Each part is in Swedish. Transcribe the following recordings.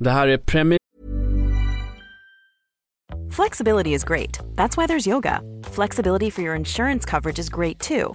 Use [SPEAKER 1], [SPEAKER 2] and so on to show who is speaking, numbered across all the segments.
[SPEAKER 1] Det här är premiär...
[SPEAKER 2] Flexibility is great. That's why there's yoga. Flexibility for your insurance coverage is great too.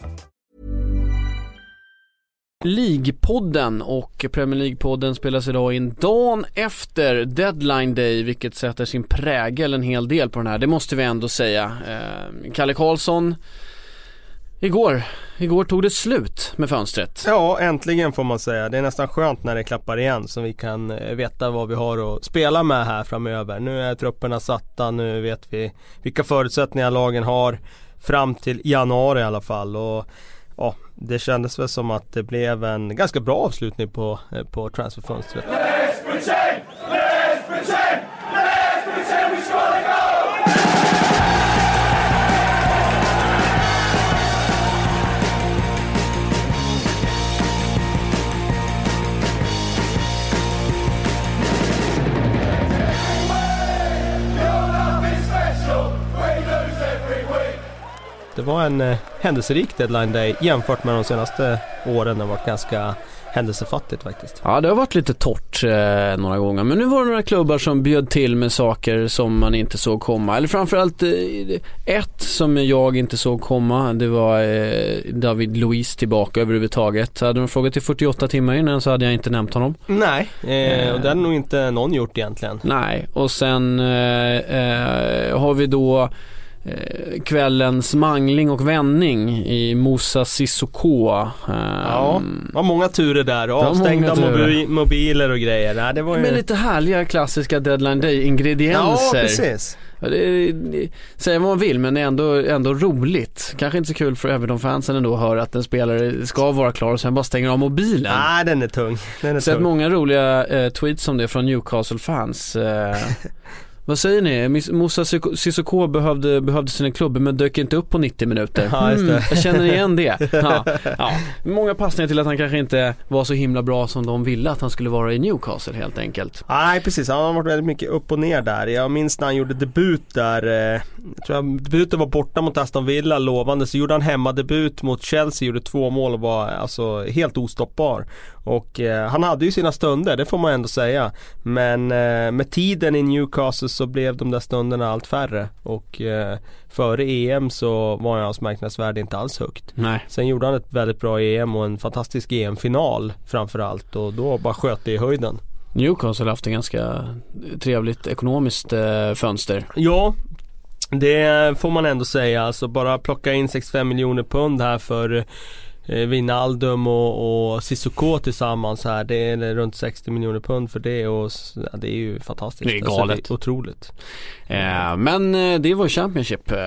[SPEAKER 1] League-podden och Premier League-podden spelas idag in dagen efter deadline day vilket sätter sin prägel en hel del på den här, det måste vi ändå säga. Eh, Kalle Karlsson, igår, igår tog det slut med fönstret.
[SPEAKER 3] Ja, äntligen får man säga. Det är nästan skönt när det klappar igen så vi kan eh, veta vad vi har att spela med här framöver. Nu är trupperna satta, nu vet vi vilka förutsättningar lagen har fram till januari i alla fall. Och ja, det kändes väl som att det blev en ganska bra avslutning på, eh, på transferfönstret. Det var en eh, händelserik deadline day jämfört med de senaste åren. Det har varit ganska händelsefattigt faktiskt.
[SPEAKER 1] Ja det har varit lite torrt eh, några gånger men nu var det några klubbar som bjöd till med saker som man inte såg komma. Eller framförallt eh, ett som jag inte såg komma det var eh, David Luiz tillbaka överhuvudtaget. Hade de frågat till 48 timmar innan så hade jag inte nämnt honom.
[SPEAKER 3] Nej, eh, och det hade nog inte någon gjort egentligen.
[SPEAKER 1] Nej och sen eh, eh, har vi då eh, kvällens mangling och vändning i Moussa Sissoko. Eh,
[SPEAKER 3] Ja, det var många turer där.
[SPEAKER 1] var
[SPEAKER 3] Avstängda mobi- mobiler och grejer. Nej, det var ju...
[SPEAKER 1] Med lite härliga klassiska deadline day ingredienser.
[SPEAKER 3] Ja, precis.
[SPEAKER 1] Säga vad man vill men det är ändå, ändå roligt. Kanske inte så kul för Everton-fansen ändå att höra att en spelare ska vara klar och sen bara stänger av mobilen.
[SPEAKER 3] Nej, den är tung. Den är
[SPEAKER 1] Sett
[SPEAKER 3] tung.
[SPEAKER 1] många roliga eh, tweets om det från Newcastle-fans. Eh, vad säger ni? Moussa Sissoko- behövde, behövde sina klubbor men dök inte upp på 90 minuter.
[SPEAKER 3] Ja.
[SPEAKER 1] Mm, jag känner igen det. Ja, ja. Många passningar till att han kanske inte var så himla bra som de ville att han skulle vara i Newcastle helt enkelt.
[SPEAKER 3] Nej precis, han har varit väldigt mycket upp och ner där. Jag minns när han gjorde debut där. Eh, jag tror jag debuten var borta mot Aston Villa, lovande. Så gjorde han hemmadebut mot Chelsea, gjorde två mål och var alltså helt ostoppbar. Och eh, han hade ju sina stunder, det får man ändå säga. Men eh, med tiden i Newcastle så blev de där stunderna allt färre. Och eh, före EM så var hans marknadsvärde inte alls högt.
[SPEAKER 1] Nej.
[SPEAKER 3] Sen gjorde han ett väldigt bra EM och en fantastisk EM-final framförallt. Och då bara sköt det i höjden.
[SPEAKER 1] Newcastle har haft ett ganska trevligt ekonomiskt eh, fönster.
[SPEAKER 3] Ja, det får man ändå säga. Alltså bara plocka in 65 miljoner pund här för Wijnaldum och, och Sissoko tillsammans här. Det är runt 60 miljoner pund för det och ja, det är ju fantastiskt.
[SPEAKER 1] Det är
[SPEAKER 3] Alltså,
[SPEAKER 1] galet.
[SPEAKER 3] det är otroligt.
[SPEAKER 1] Eh, men eh, det var Championship eh,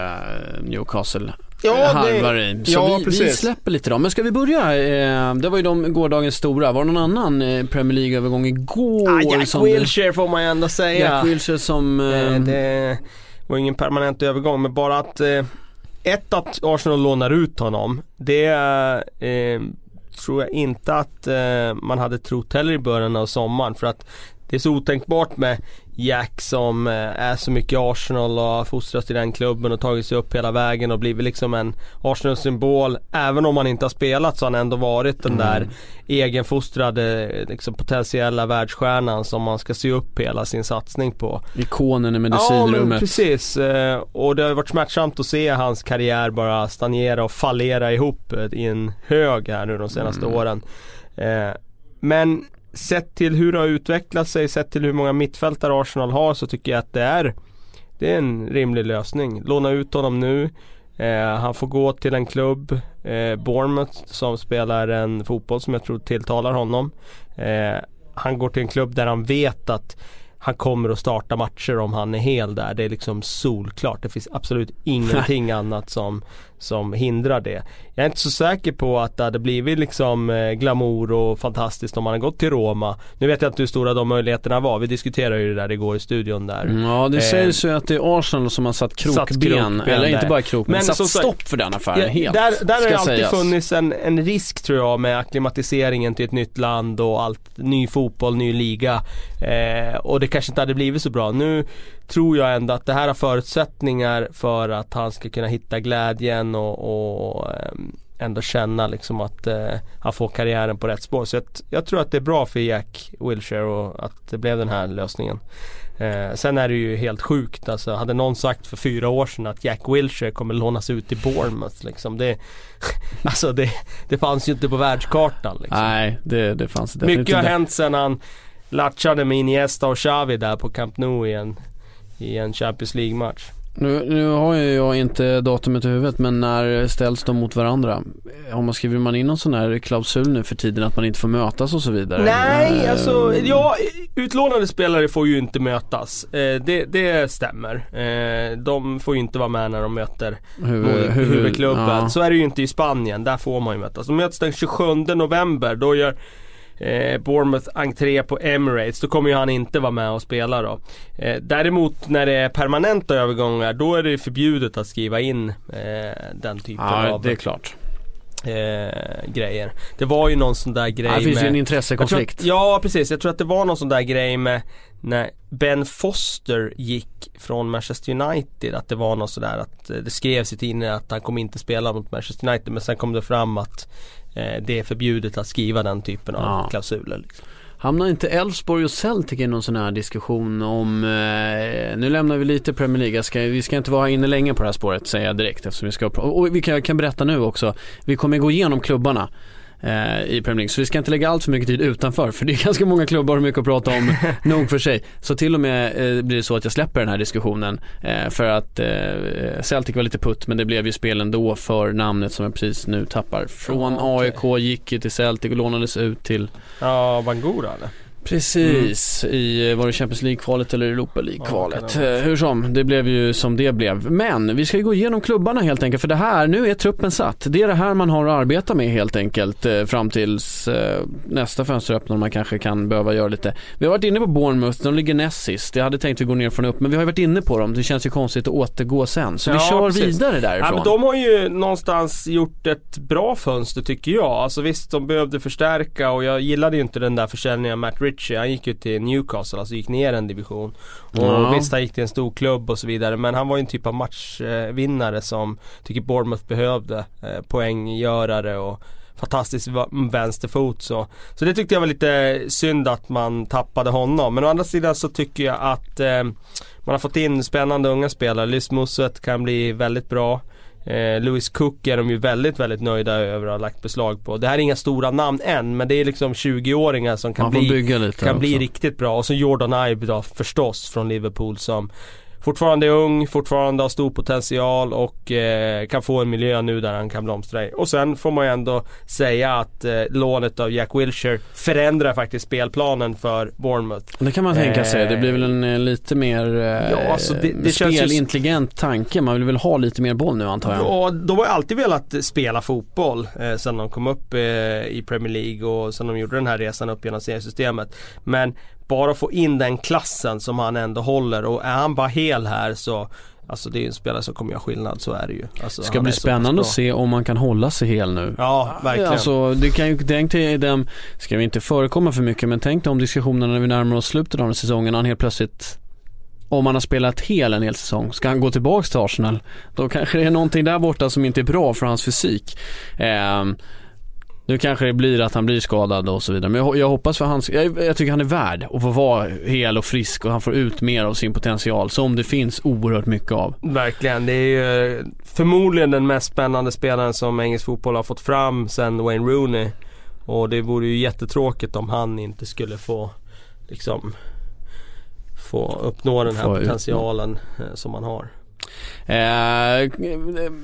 [SPEAKER 1] Newcastle
[SPEAKER 3] Ja,
[SPEAKER 1] eh,
[SPEAKER 3] det-
[SPEAKER 1] i. Så
[SPEAKER 3] ja,
[SPEAKER 1] vi, vi
[SPEAKER 3] precis.
[SPEAKER 1] släpper lite då. Men ska vi börja? Eh, det var ju de gårdagens stora. Var det någon annan eh, Premier League-övergång igår?
[SPEAKER 3] Ah, Jack Wilshere får man ju ändå säga.
[SPEAKER 1] Jack Wilshere som... Eh,
[SPEAKER 3] Eh, det var ingen permanent övergång men bara att eh, ett att Arsenal lånar ut honom det eh, tror jag inte att eh, man hade trott heller i början av sommaren för att det är så otänkbart med Jack som eh, är så mycket Arsenal och har fostrats i den klubben och tagit sig upp hela vägen och blivit liksom en Arsenal-symbol. Även om han inte har spelat så har han ändå varit den där egenfostrade liksom, potentiella världsstjärnan som man ska se upp hela sin satsning på.
[SPEAKER 1] ikonen i
[SPEAKER 3] Ja men
[SPEAKER 1] medicinrummet.
[SPEAKER 3] precis. Eh, Och det har ju varit smärtsamt att se hans karriär bara stagnera och fallera ihop eh, i en hög här nu de senaste åren. Eh, Men sett till hur det har utvecklat sig, sett till hur många mittfältare Arsenal har så tycker jag att det är Det är en rimlig lösning. Låna ut honom nu. Eh, han får gå till en klubb, eh, Bournemouth, som spelar en fotboll som jag tror tilltalar honom. Eh, han går till en klubb där han vet att han kommer att starta matcher om han är hel där. Det är liksom solklart. Det finns absolut ingenting annat som, som hindrar det. Jag är inte så säker på att det hade blivit liksom eh, glamour och fantastiskt om han hade gått till Roma. Nu vet jag inte hur stora de möjligheterna var. Vi diskuterade ju det där igår i studion där.
[SPEAKER 1] Mm, ja det sägs ju att det är Arsenal som har satt krokben, satt krokben eller inte bara krokben, men satt stopp för den affären ja, helt.
[SPEAKER 3] Där, där har det alltid sägas. funnits en, en risk tror jag med akklimatiseringen till ett nytt land och allt, ny fotboll, ny liga. Eh, och det kanske inte hade blivit så bra. Nu tror jag ändå att det här har förutsättningar för att han ska kunna hitta glädjen och, och ehm, ändå känna liksom att eh, han får karriären på rätt spår. Så jag, jag, tror att det är bra för Jack Wilshere och att det blev den här lösningen. Eh, sen är det ju helt sjukt alltså. Hade någon sagt för fyra år sedan att Jack Wilshere kommer lånas ut till Bournemouth liksom. Det, alltså det, det fanns ju inte på världskartan liksom.
[SPEAKER 1] Nej, det, det fanns definitivt
[SPEAKER 3] Mycket har hänt sen han latchade med Iniesta och Xavi där på Camp Nou i en, i en Champions League-match.
[SPEAKER 1] Nu, nu har ju jag inte datumet i huvudet men när ställs de mot varandra? Har man skriver man in någon sån här klausul nu för tiden att man inte får mötas och så vidare?
[SPEAKER 3] Nej, äh, alltså ja, utlånade spelare får ju inte mötas. Eh, det, det stämmer. Eh, de får ju inte vara med när de möter huvud, huvudklubben. Ja. Så är det ju inte i Spanien, där får man ju mötas. De möts den 27 november, då gör eh, Bournemouth entré på Emirates. Då kommer ju han inte vara med och spela då. Eh, däremot när det är permanenta övergångar då är det förbjudet att skriva in eh, den typen
[SPEAKER 1] ja,
[SPEAKER 3] av
[SPEAKER 1] det är klart.
[SPEAKER 3] Eh, grejer. Det var ju någon sån där grej
[SPEAKER 1] ja, Det finns
[SPEAKER 3] med,
[SPEAKER 1] ju en intressekonflikt.
[SPEAKER 3] Att, ja precis, jag tror att det var någon sån där grej med när Ben Foster gick från Manchester United. Att det var något sådär att eh, det skrevs i tidningen att han kommer inte spela mot Manchester United. Men sen kom det fram att det är förbjudet att skriva den typen av ja. klausuler. Liksom.
[SPEAKER 1] Hamnar inte Elfsborg och Celtic i någon sån här diskussion om, eh, nu lämnar vi lite Premier League, ska, vi ska inte vara inne länge på det här spåret säger jag direkt eftersom vi ska, och vi kan, kan berätta nu också, vi kommer gå igenom klubbarna eh, i Premier League. Så vi ska inte lägga allt för mycket tid utanför för det är ganska många klubbar och mycket att prata om nog för sig. Så till och med eh, blir det så att jag släpper den här diskussionen eh, för att eh, Celtic var lite putt men det blev ju spel ändå för namnet som jag precis nu tappar. Från. AIK gick ju till Celtic och lånades ut till
[SPEAKER 3] Ja, Bangura eller?
[SPEAKER 1] Precis, mm. i var det Champions League-kvalet eller Europa League-kvalet. Ja, Hur som, det blev ju som det blev. Men vi ska ju gå igenom klubbarna helt enkelt för det här, nu är truppen satt. Det är det här man har att arbeta med helt enkelt eh, fram tills eh, nästa fönster öppnar man kanske kan behöva göra lite. Vi har varit inne på Bournemouth, de ligger näst sist. Jag hade tänkt att gå ner från upp men vi har ju varit inne på dem. Det känns ju konstigt att återgå sen. Så ja, vi kör precis. vidare därifrån. Ja,
[SPEAKER 3] men de har ju någonstans gjort ett bra fönster tycker jag. Alltså visst, de behövde förstärka och jag gillade ju inte den där försäljningen av Matt Rich Ritchie, han gick ju till Newcastle, alltså gick ner en division. Och ja. visst han gick till en stor klubb och så vidare men han var ju en typ av matchvinnare som tycker Bournemouth behövde. Eh, poänggörare och fantastisk vänsterfot så. Så det tyckte jag var lite synd att man tappade honom. Men å andra sidan så tycker jag att eh, man har fått in spännande unga spelare. Lys Muset kan bli väldigt bra. Eh, Lewis Cook är de ju väldigt, väldigt nöjda över att ha lagt beslag på. Det här är inga stora namn än men det är liksom 20-åringar som kan, bli, kan bli riktigt bra. Och så Jordan Ibe då förstås från Liverpool som fortfarande är ung, fortfarande har stor potential och eh, kan få en miljö nu där han kan blomstra i. Och sen får man ju ändå säga att eh, lånet av Jack Wilshere förändrar faktiskt spelplanen för Bournemouth.
[SPEAKER 1] Det kan man tänka sig. Det blir väl en eh, lite mer eh, ja, alltså det, det spelintelligent ju... tanke. Man vill väl ha lite mer boll nu antar jag.
[SPEAKER 3] Ja, de har alltid velat spela fotboll eh, sen de kom upp eh, i Premier League och sen de gjorde den här resan upp genom seriesystemet. Men bara få in den klassen som han ändå håller och är han bara hel här så Alltså det är en spelare som kommer göra skillnad, så är det ju. Alltså,
[SPEAKER 1] det ska bli spännande att se om man kan hålla sig hel nu.
[SPEAKER 3] Ja, verkligen.
[SPEAKER 1] Alltså det kan ju, tänk dig dem, ska vi inte förekomma för mycket, men tänk dig om diskussionerna när vi närmar oss slutet av den säsongen, han helt plötsligt om han har spelat hel en hel säsong, ska han gå tillbaks till Arsenal? Då kanske det är någonting där borta som inte är bra för hans fysik. Eh, nu kanske det blir att han blir skadad och så vidare. Men jag, jag hoppas för hans, jag, jag, tycker han är värd att få vara hel och frisk och han får ut mer av sin potential som det finns oerhört mycket av.
[SPEAKER 3] Verkligen, det är ju förmodligen den mest spännande spelaren som engelsk fotboll har fått fram sen Wayne Rooney. Och det vore ju jättetråkigt om han inte skulle få liksom få uppnå den här få potentialen ut. Eh, som han har.
[SPEAKER 1] Eh,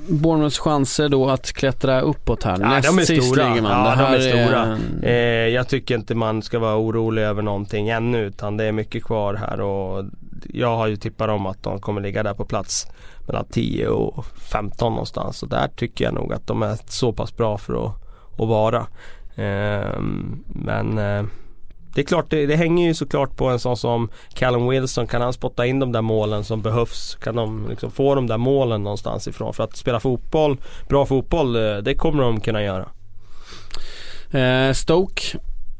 [SPEAKER 1] Bournemouths chanser då att klättra uppåt här.
[SPEAKER 3] Ja,
[SPEAKER 1] Näst
[SPEAKER 3] de är
[SPEAKER 1] sist
[SPEAKER 3] stora.
[SPEAKER 1] ligger man.
[SPEAKER 3] Ja, de är stora.
[SPEAKER 1] en-
[SPEAKER 3] Eh, jag tycker inte man ska vara orolig över någonting ännu utan det är mycket kvar här och jag har ju tippat om att de kommer ligga där på plats mellan 10 och 15 någonstans och där tycker jag nog att de är så pass bra för att, att vara. Ehm, men eh, det är klart, det, det hänger ju såklart på en sån som Callum Wilson. Kan han spotta in de där målen som behövs? Kan de liksom få de där målen någonstans ifrån? För att spela fotboll, bra fotboll, eh, det kommer de kunna göra.
[SPEAKER 1] Eh, Stoke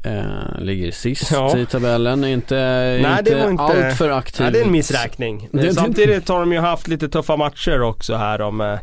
[SPEAKER 1] eh, ligger sist
[SPEAKER 3] Ja.
[SPEAKER 1] i tabellen. Inte,
[SPEAKER 3] Nej,
[SPEAKER 1] inte,
[SPEAKER 3] det var inte-
[SPEAKER 1] allt för aktiv.
[SPEAKER 3] Nej, det är en missräkning.
[SPEAKER 1] Det- det-
[SPEAKER 3] Samtidigt har de ju haft lite tuffa matcher också här om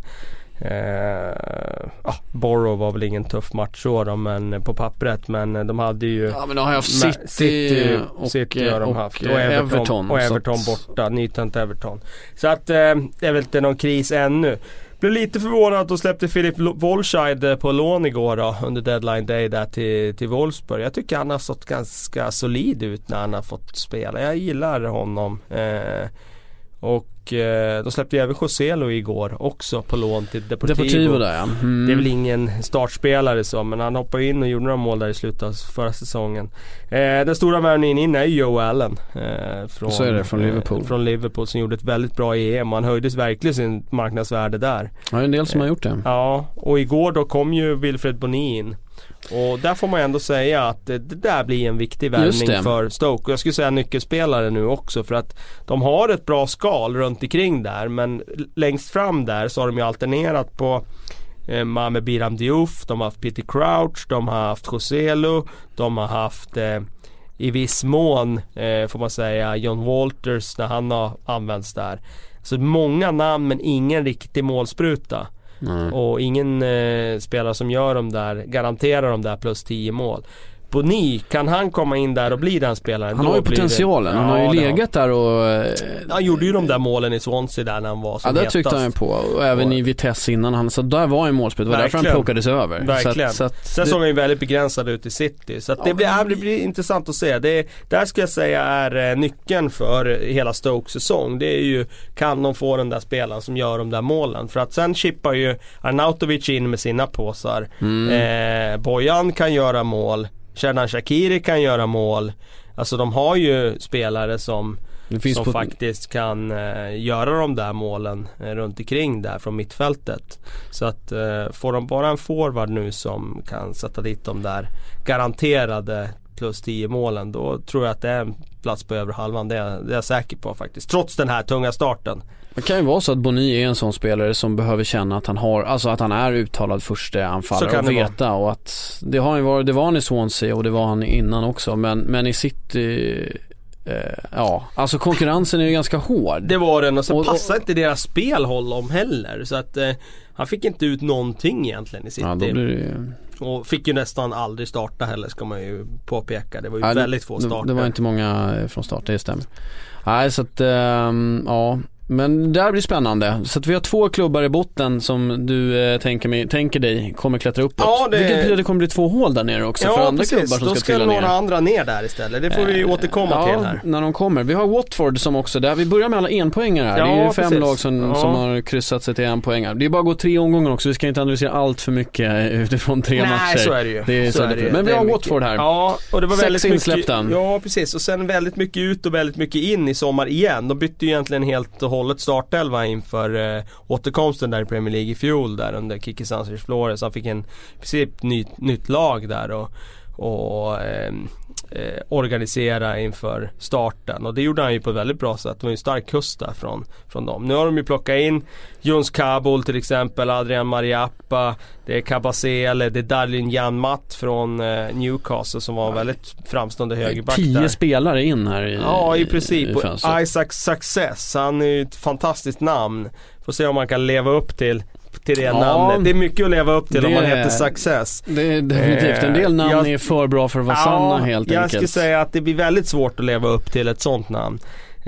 [SPEAKER 3] eh, ah, Borough var väl ingen tuff match så då, men på pappret men de hade ju
[SPEAKER 1] Ja men de har haft
[SPEAKER 3] Ma-
[SPEAKER 1] City, och,
[SPEAKER 3] City har de
[SPEAKER 1] och,
[SPEAKER 3] haft
[SPEAKER 1] och Everton.
[SPEAKER 3] och
[SPEAKER 1] så
[SPEAKER 3] Everton borta, nytänt Everton. Så att eh, det är väl inte någon kris ännu. Blev lite förvånad att de släppte Filip Lo- Wolscheid eh, på lån igår då under deadline day där till, till Wolfsburg. Jag tycker han har stått ganska solid ut när han har fått spela. Jag gillar honom. Eh, och eh, de släppte ju även Joselo igår också på lån till Deportivo.
[SPEAKER 1] Deportivo där ja. Mm.
[SPEAKER 3] Det är väl ingen startspelare så men han hoppade in och gjorde några mål där i slutet av förra säsongen. Eh, den stora värvningen in är ju Joe Allen. Eh, från,
[SPEAKER 1] Så är det, från Liverpool.
[SPEAKER 3] Eh, från Liverpool som gjorde ett väldigt bra EM. Han höjdes verkligen sin marknadsvärde där.
[SPEAKER 1] Ja, en del som har gjort det.
[SPEAKER 3] Ja, och igår då kom ju Wilfred Boni in. Och där får man ändå säga att det, där blir en viktig värvning för Stoke. Och jag skulle säga nyckelspelare nu också för att de har ett bra skal runt omkring där men längst fram där så har de ju alternerat på eh, Mame Biram Diouf, de har haft Peter Crouch, de har haft Joselu, de har haft eh, i viss mån eh, får man säga John Walters när han har använts där. Så många namn men ingen riktig målspruta.
[SPEAKER 1] Mm.
[SPEAKER 3] Och ingen eh, spelare som gör de där, garanterar de där plus 10 mål. Boni, kan han komma in där och bli den spelaren?
[SPEAKER 1] Han har ju
[SPEAKER 3] blir det-
[SPEAKER 1] potentialen. Han
[SPEAKER 3] Ja,
[SPEAKER 1] har ju
[SPEAKER 3] det
[SPEAKER 1] legat där och... eh,
[SPEAKER 3] Han gjorde ju de där målen i Swansea där när han var
[SPEAKER 1] Ja
[SPEAKER 3] som
[SPEAKER 1] det
[SPEAKER 3] hetast.
[SPEAKER 1] tyckte han ju på och även
[SPEAKER 3] Och-
[SPEAKER 1] i Vitesse innan han, så där var en målspel. Det var därför han
[SPEAKER 3] Verkligen.
[SPEAKER 1] plockades över.
[SPEAKER 3] Verkligen.
[SPEAKER 1] Så att, så att
[SPEAKER 3] Sen
[SPEAKER 1] det-
[SPEAKER 3] såg han ju väldigt begränsad ut i City. Så att det,
[SPEAKER 1] Ja,
[SPEAKER 3] blir, ja, det blir intressant att se. Det, där ska jag säga är eh, nyckeln för hela Stokes säsong. Det är ju, kan de få den där spelaren som gör de där målen? För att sen chippar ju Arnautovic in med sina påsar.
[SPEAKER 1] Mm.
[SPEAKER 3] Eh, Bojan kan göra mål. Sherdan Shakiri kan göra mål. Alltså de har ju spelare som som
[SPEAKER 1] på,
[SPEAKER 3] faktiskt kan eh, göra de där målen eh, runt omkring där från mittfältet. Så att eh, får de bara en forward nu som kan sätta dit de där garanterade plus 10 målen då tror jag att det är en plats på över halvan. Det är, det är jag säker på faktiskt. Trots den här tunga starten.
[SPEAKER 1] Det kan ju vara så att Boni är en sån spelare som behöver känna att han har, alltså att han är uttalad första anfallare och
[SPEAKER 3] det vara.
[SPEAKER 1] veta och att det har han varit, det var han i Swansea och det var han innan också men, men i City eh, Ja, alltså konkurrensen är ju ganska hård.
[SPEAKER 3] Det var den och sen passar inte deras spel honom heller. Så att eh, han fick inte ut någonting egentligen i City.
[SPEAKER 1] Ja, då blir det ju...
[SPEAKER 3] Och fick ju nästan aldrig starta heller ska man ju påpeka. Det var ju
[SPEAKER 1] Ja,
[SPEAKER 3] väldigt få starter.
[SPEAKER 1] det var inte många eh, från start, det stämmer. Nej, så att, ehm, ja. Men det här blir spännande. Så att vi har två klubbar i botten som du eh, tänker, mig, tänker dig kommer klättra uppåt.
[SPEAKER 3] Ja, det-
[SPEAKER 1] Vilket betyder att det kommer bli två hål där nere också för andra klubbar som
[SPEAKER 3] Då
[SPEAKER 1] ska
[SPEAKER 3] ska
[SPEAKER 1] trilla
[SPEAKER 3] några
[SPEAKER 1] ner.
[SPEAKER 3] andra ner där istället. Det får vi
[SPEAKER 1] Eh,
[SPEAKER 3] återkomma
[SPEAKER 1] ja,
[SPEAKER 3] till här.
[SPEAKER 1] när de kommer. Vi har Watford som också, där vi börjar med alla enpoängare här. det är
[SPEAKER 3] Ja,
[SPEAKER 1] ju fem
[SPEAKER 3] precis.
[SPEAKER 1] lag som,
[SPEAKER 3] Ja.
[SPEAKER 1] som har kryssat sig till enpoängar. Det är bara att gå tre omgångar också, vi ska inte analysera allt för mycket utifrån tre matcher.
[SPEAKER 3] Nej så är det ju.
[SPEAKER 1] Det är så det är. Men vi
[SPEAKER 3] Det
[SPEAKER 1] har. Watford här.
[SPEAKER 3] Ja, och det var
[SPEAKER 1] Sex
[SPEAKER 3] väldigt mycket,
[SPEAKER 1] insläppta.
[SPEAKER 3] Ja precis och sen väldigt mycket ut och väldigt mycket in i sommar igen. De bytte ju egentligen helt och hållet Hållet startelva inför eh, återkomsten där i Premier League i fjol där under Kiki Sanchez Flores. Han fick en i princip nytt, nytt lag där och, och eh, eh, organisera inför starten. Och det gjorde han ju på ett väldigt bra sätt. Det var ju en stark kust där från, från dem. Nu har de ju plockat in Jons Kabul till exempel, Adrian Mariappa, det är Kabasele, det är Darlin Janmat från eh, Newcastle som var en väldigt framstående högerback
[SPEAKER 1] Tio
[SPEAKER 3] där.
[SPEAKER 1] spelare in här i
[SPEAKER 3] Ja i princip.
[SPEAKER 1] i.
[SPEAKER 3] Isaac Success, han är ju ett fantastiskt namn. Får se om han kan leva upp till, till det
[SPEAKER 1] Ja.
[SPEAKER 3] namnet. Det är mycket att leva upp till om man heter Success.
[SPEAKER 1] Det är definitivt, en del namn
[SPEAKER 3] jag-
[SPEAKER 1] är för bra för att vara sanna helt
[SPEAKER 3] jag
[SPEAKER 1] enkelt.
[SPEAKER 3] skulle säga att det blir väldigt svårt att leva upp till ett sånt namn.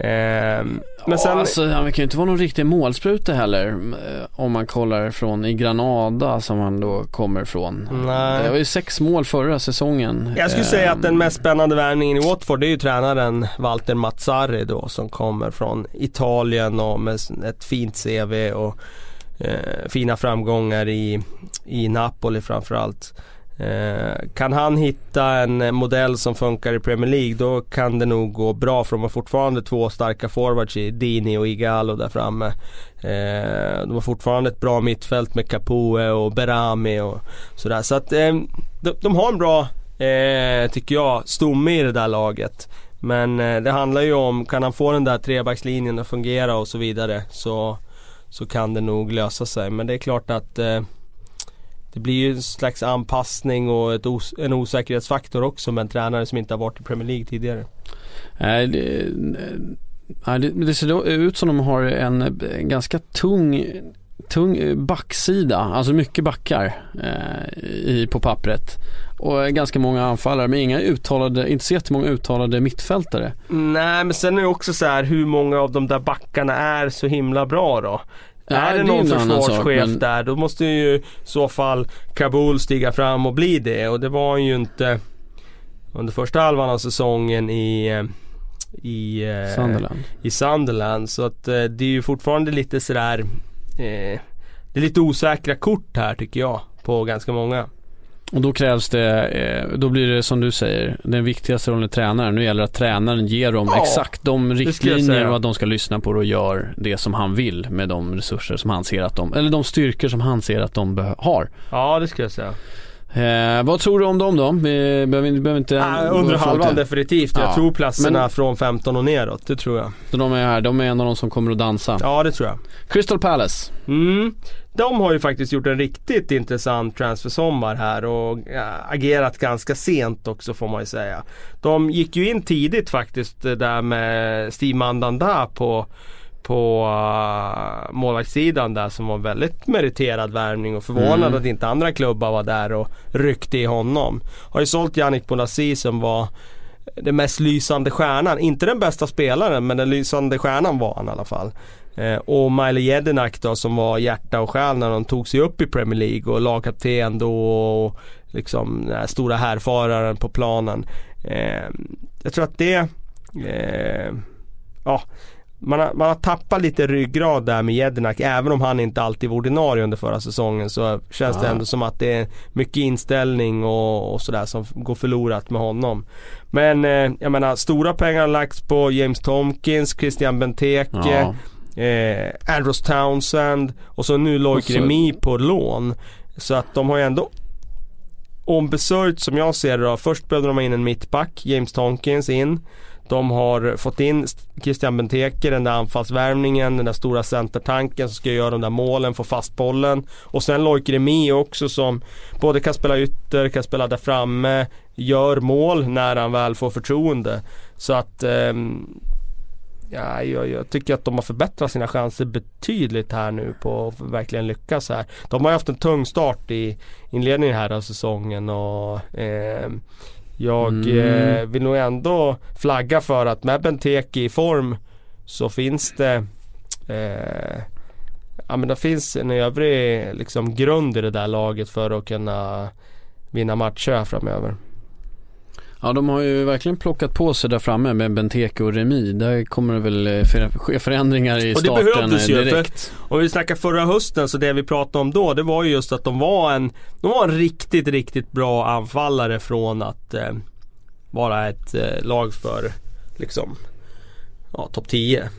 [SPEAKER 3] Ehm,
[SPEAKER 1] Men sen... alltså, han kan ju inte vara någon riktig målspruta heller eh, om man kollar från i Granada som han då kommer från. Nej. Det var ju sex mål förra säsongen.
[SPEAKER 3] Jag skulle säga att den mest spännande värvningen i Watford det är ju tränaren Walter Mazzarri då som kommer från Italien och med ett fint CV och eh, fina framgångar i, i Napoli framförallt. Eh, kan han hitta en modell som funkar i Premier League då kan det nog gå bra för de har fortfarande två starka forwards i Dini och Igalo där framme. Eh, de har fortfarande ett bra mittfält med Capoe och Berami och sådär. Så att eh, de, de, har en bra, eh, tycker jag, stomme i det där laget. Men eh, det handlar ju om, kan han få den där trebackslinjen att fungera och så vidare så, så kan det nog lösa sig. Men det är klart att eh, det blir ju en slags anpassning och ett os en osäkerhetsfaktor också med en tränare som inte har varit i Premier League tidigare.
[SPEAKER 1] Nej, det, eh, det, det ser ut som de har en, en ganska tung tung backsida, alltså mycket backar eh, i, på pappret. Och ganska många anfallare men inga uttalade, inte så jättemånga uttalade mittfältare.
[SPEAKER 3] Nej men sen är det också så här hur många av de där backarna är så himla bra då. Ja, är det någon försvarschef men... där då måste ju i så fall Kabul stiga fram och bli det och det var han ju inte under första halvan av säsongen i eh, i,
[SPEAKER 1] eh, Sunderland.
[SPEAKER 3] i Sunderland. Så att eh, det är ju fortfarande lite sådär eh, Det är lite osäkra kort här tycker jag på ganska många.
[SPEAKER 1] Och då krävs det, eh, då blir det som du säger, den viktigaste rollen är tränaren. Nu gäller det att tränaren ger dem ja, exakt de riktlinjer och att de ska lyssna på det och gör det som han vill med de resurser som han ser att de, eller de styrkor som han ser att de har.
[SPEAKER 3] Ja det ska jag säga.
[SPEAKER 1] Eh, vad tror du om dem då? Vi behöver, behöver inte...
[SPEAKER 3] Äh, under halvan definitivt. Jag ja. tror platserna Men, från 15 och neråt, det tror jag.
[SPEAKER 1] Så de är här, de är en av de som kommer att dansa?
[SPEAKER 3] Ja det tror jag.
[SPEAKER 1] Crystal Palace?
[SPEAKER 3] Mm. De har ju faktiskt gjort en riktigt intressant transfersommar här och agerat ganska sent också får man ju säga. De gick ju in tidigt faktiskt där med Steve Mandanda på på uh, målvaktssidan där som var väldigt meriterad värvning och förvånad mm. att inte andra klubbar var där och ryckte i honom. Har ju sålt Yannick Bonassi som var den mest lysande stjärnan. Inte den bästa spelaren men den lysande stjärnan var han i alla fall. Eh, och Miley Jedinak då som var hjärta och själ när de tog sig upp i Premier League och lagkapten då och liksom den här stora härfararen på planen. Eh, jag tror att det eh, Ja man har, man har tappat lite ryggrad där med Jedinak även om han inte alltid var ordinarie under förra säsongen så känns ja. det ändå som att det är mycket inställning och, och sådär som går förlorat med honom. Men eh, jag menar stora pengar har lagts på James Tomkins, Christian Benteke, ja. eh, Andros Townsend och så nu Loic så... Remy på lån. Så att de har ju ändå ombesörjt som jag ser det då. Först behövde de ha in en mittback, James Tomkins in. De har fått in Christian Benteke, den där anfallsvärmningen, den där stora centertanken som ska göra de där målen, få fast bollen. Och sen Loic Remi också som både kan spela ytter, kan spela där framme, gör mål när han väl får förtroende. Så att eh, Ja, jag, jag, tycker att de har förbättrat sina chanser betydligt här nu på att verkligen lyckas här. De har ju haft en tung start i inledningen här av säsongen och eh, jag mm. eh, vill nog ändå flagga för att med Benteke i form så finns det eh, Ja men det finns en övrig liksom grund i det där laget för att kunna vinna matcher framöver.
[SPEAKER 1] Ja de har ju verkligen plockat på sig där framme med Benteke och Remi. Där kommer det väl eh, ske förändringar i starten direkt. och det behövdes ju, direkt.
[SPEAKER 3] För, om vi snackar förra hösten så det vi pratade om då det var ju just att de var en, de var en riktigt, riktigt bra anfallare från att eh, vara ett eh, lag för liksom ja, topp 10.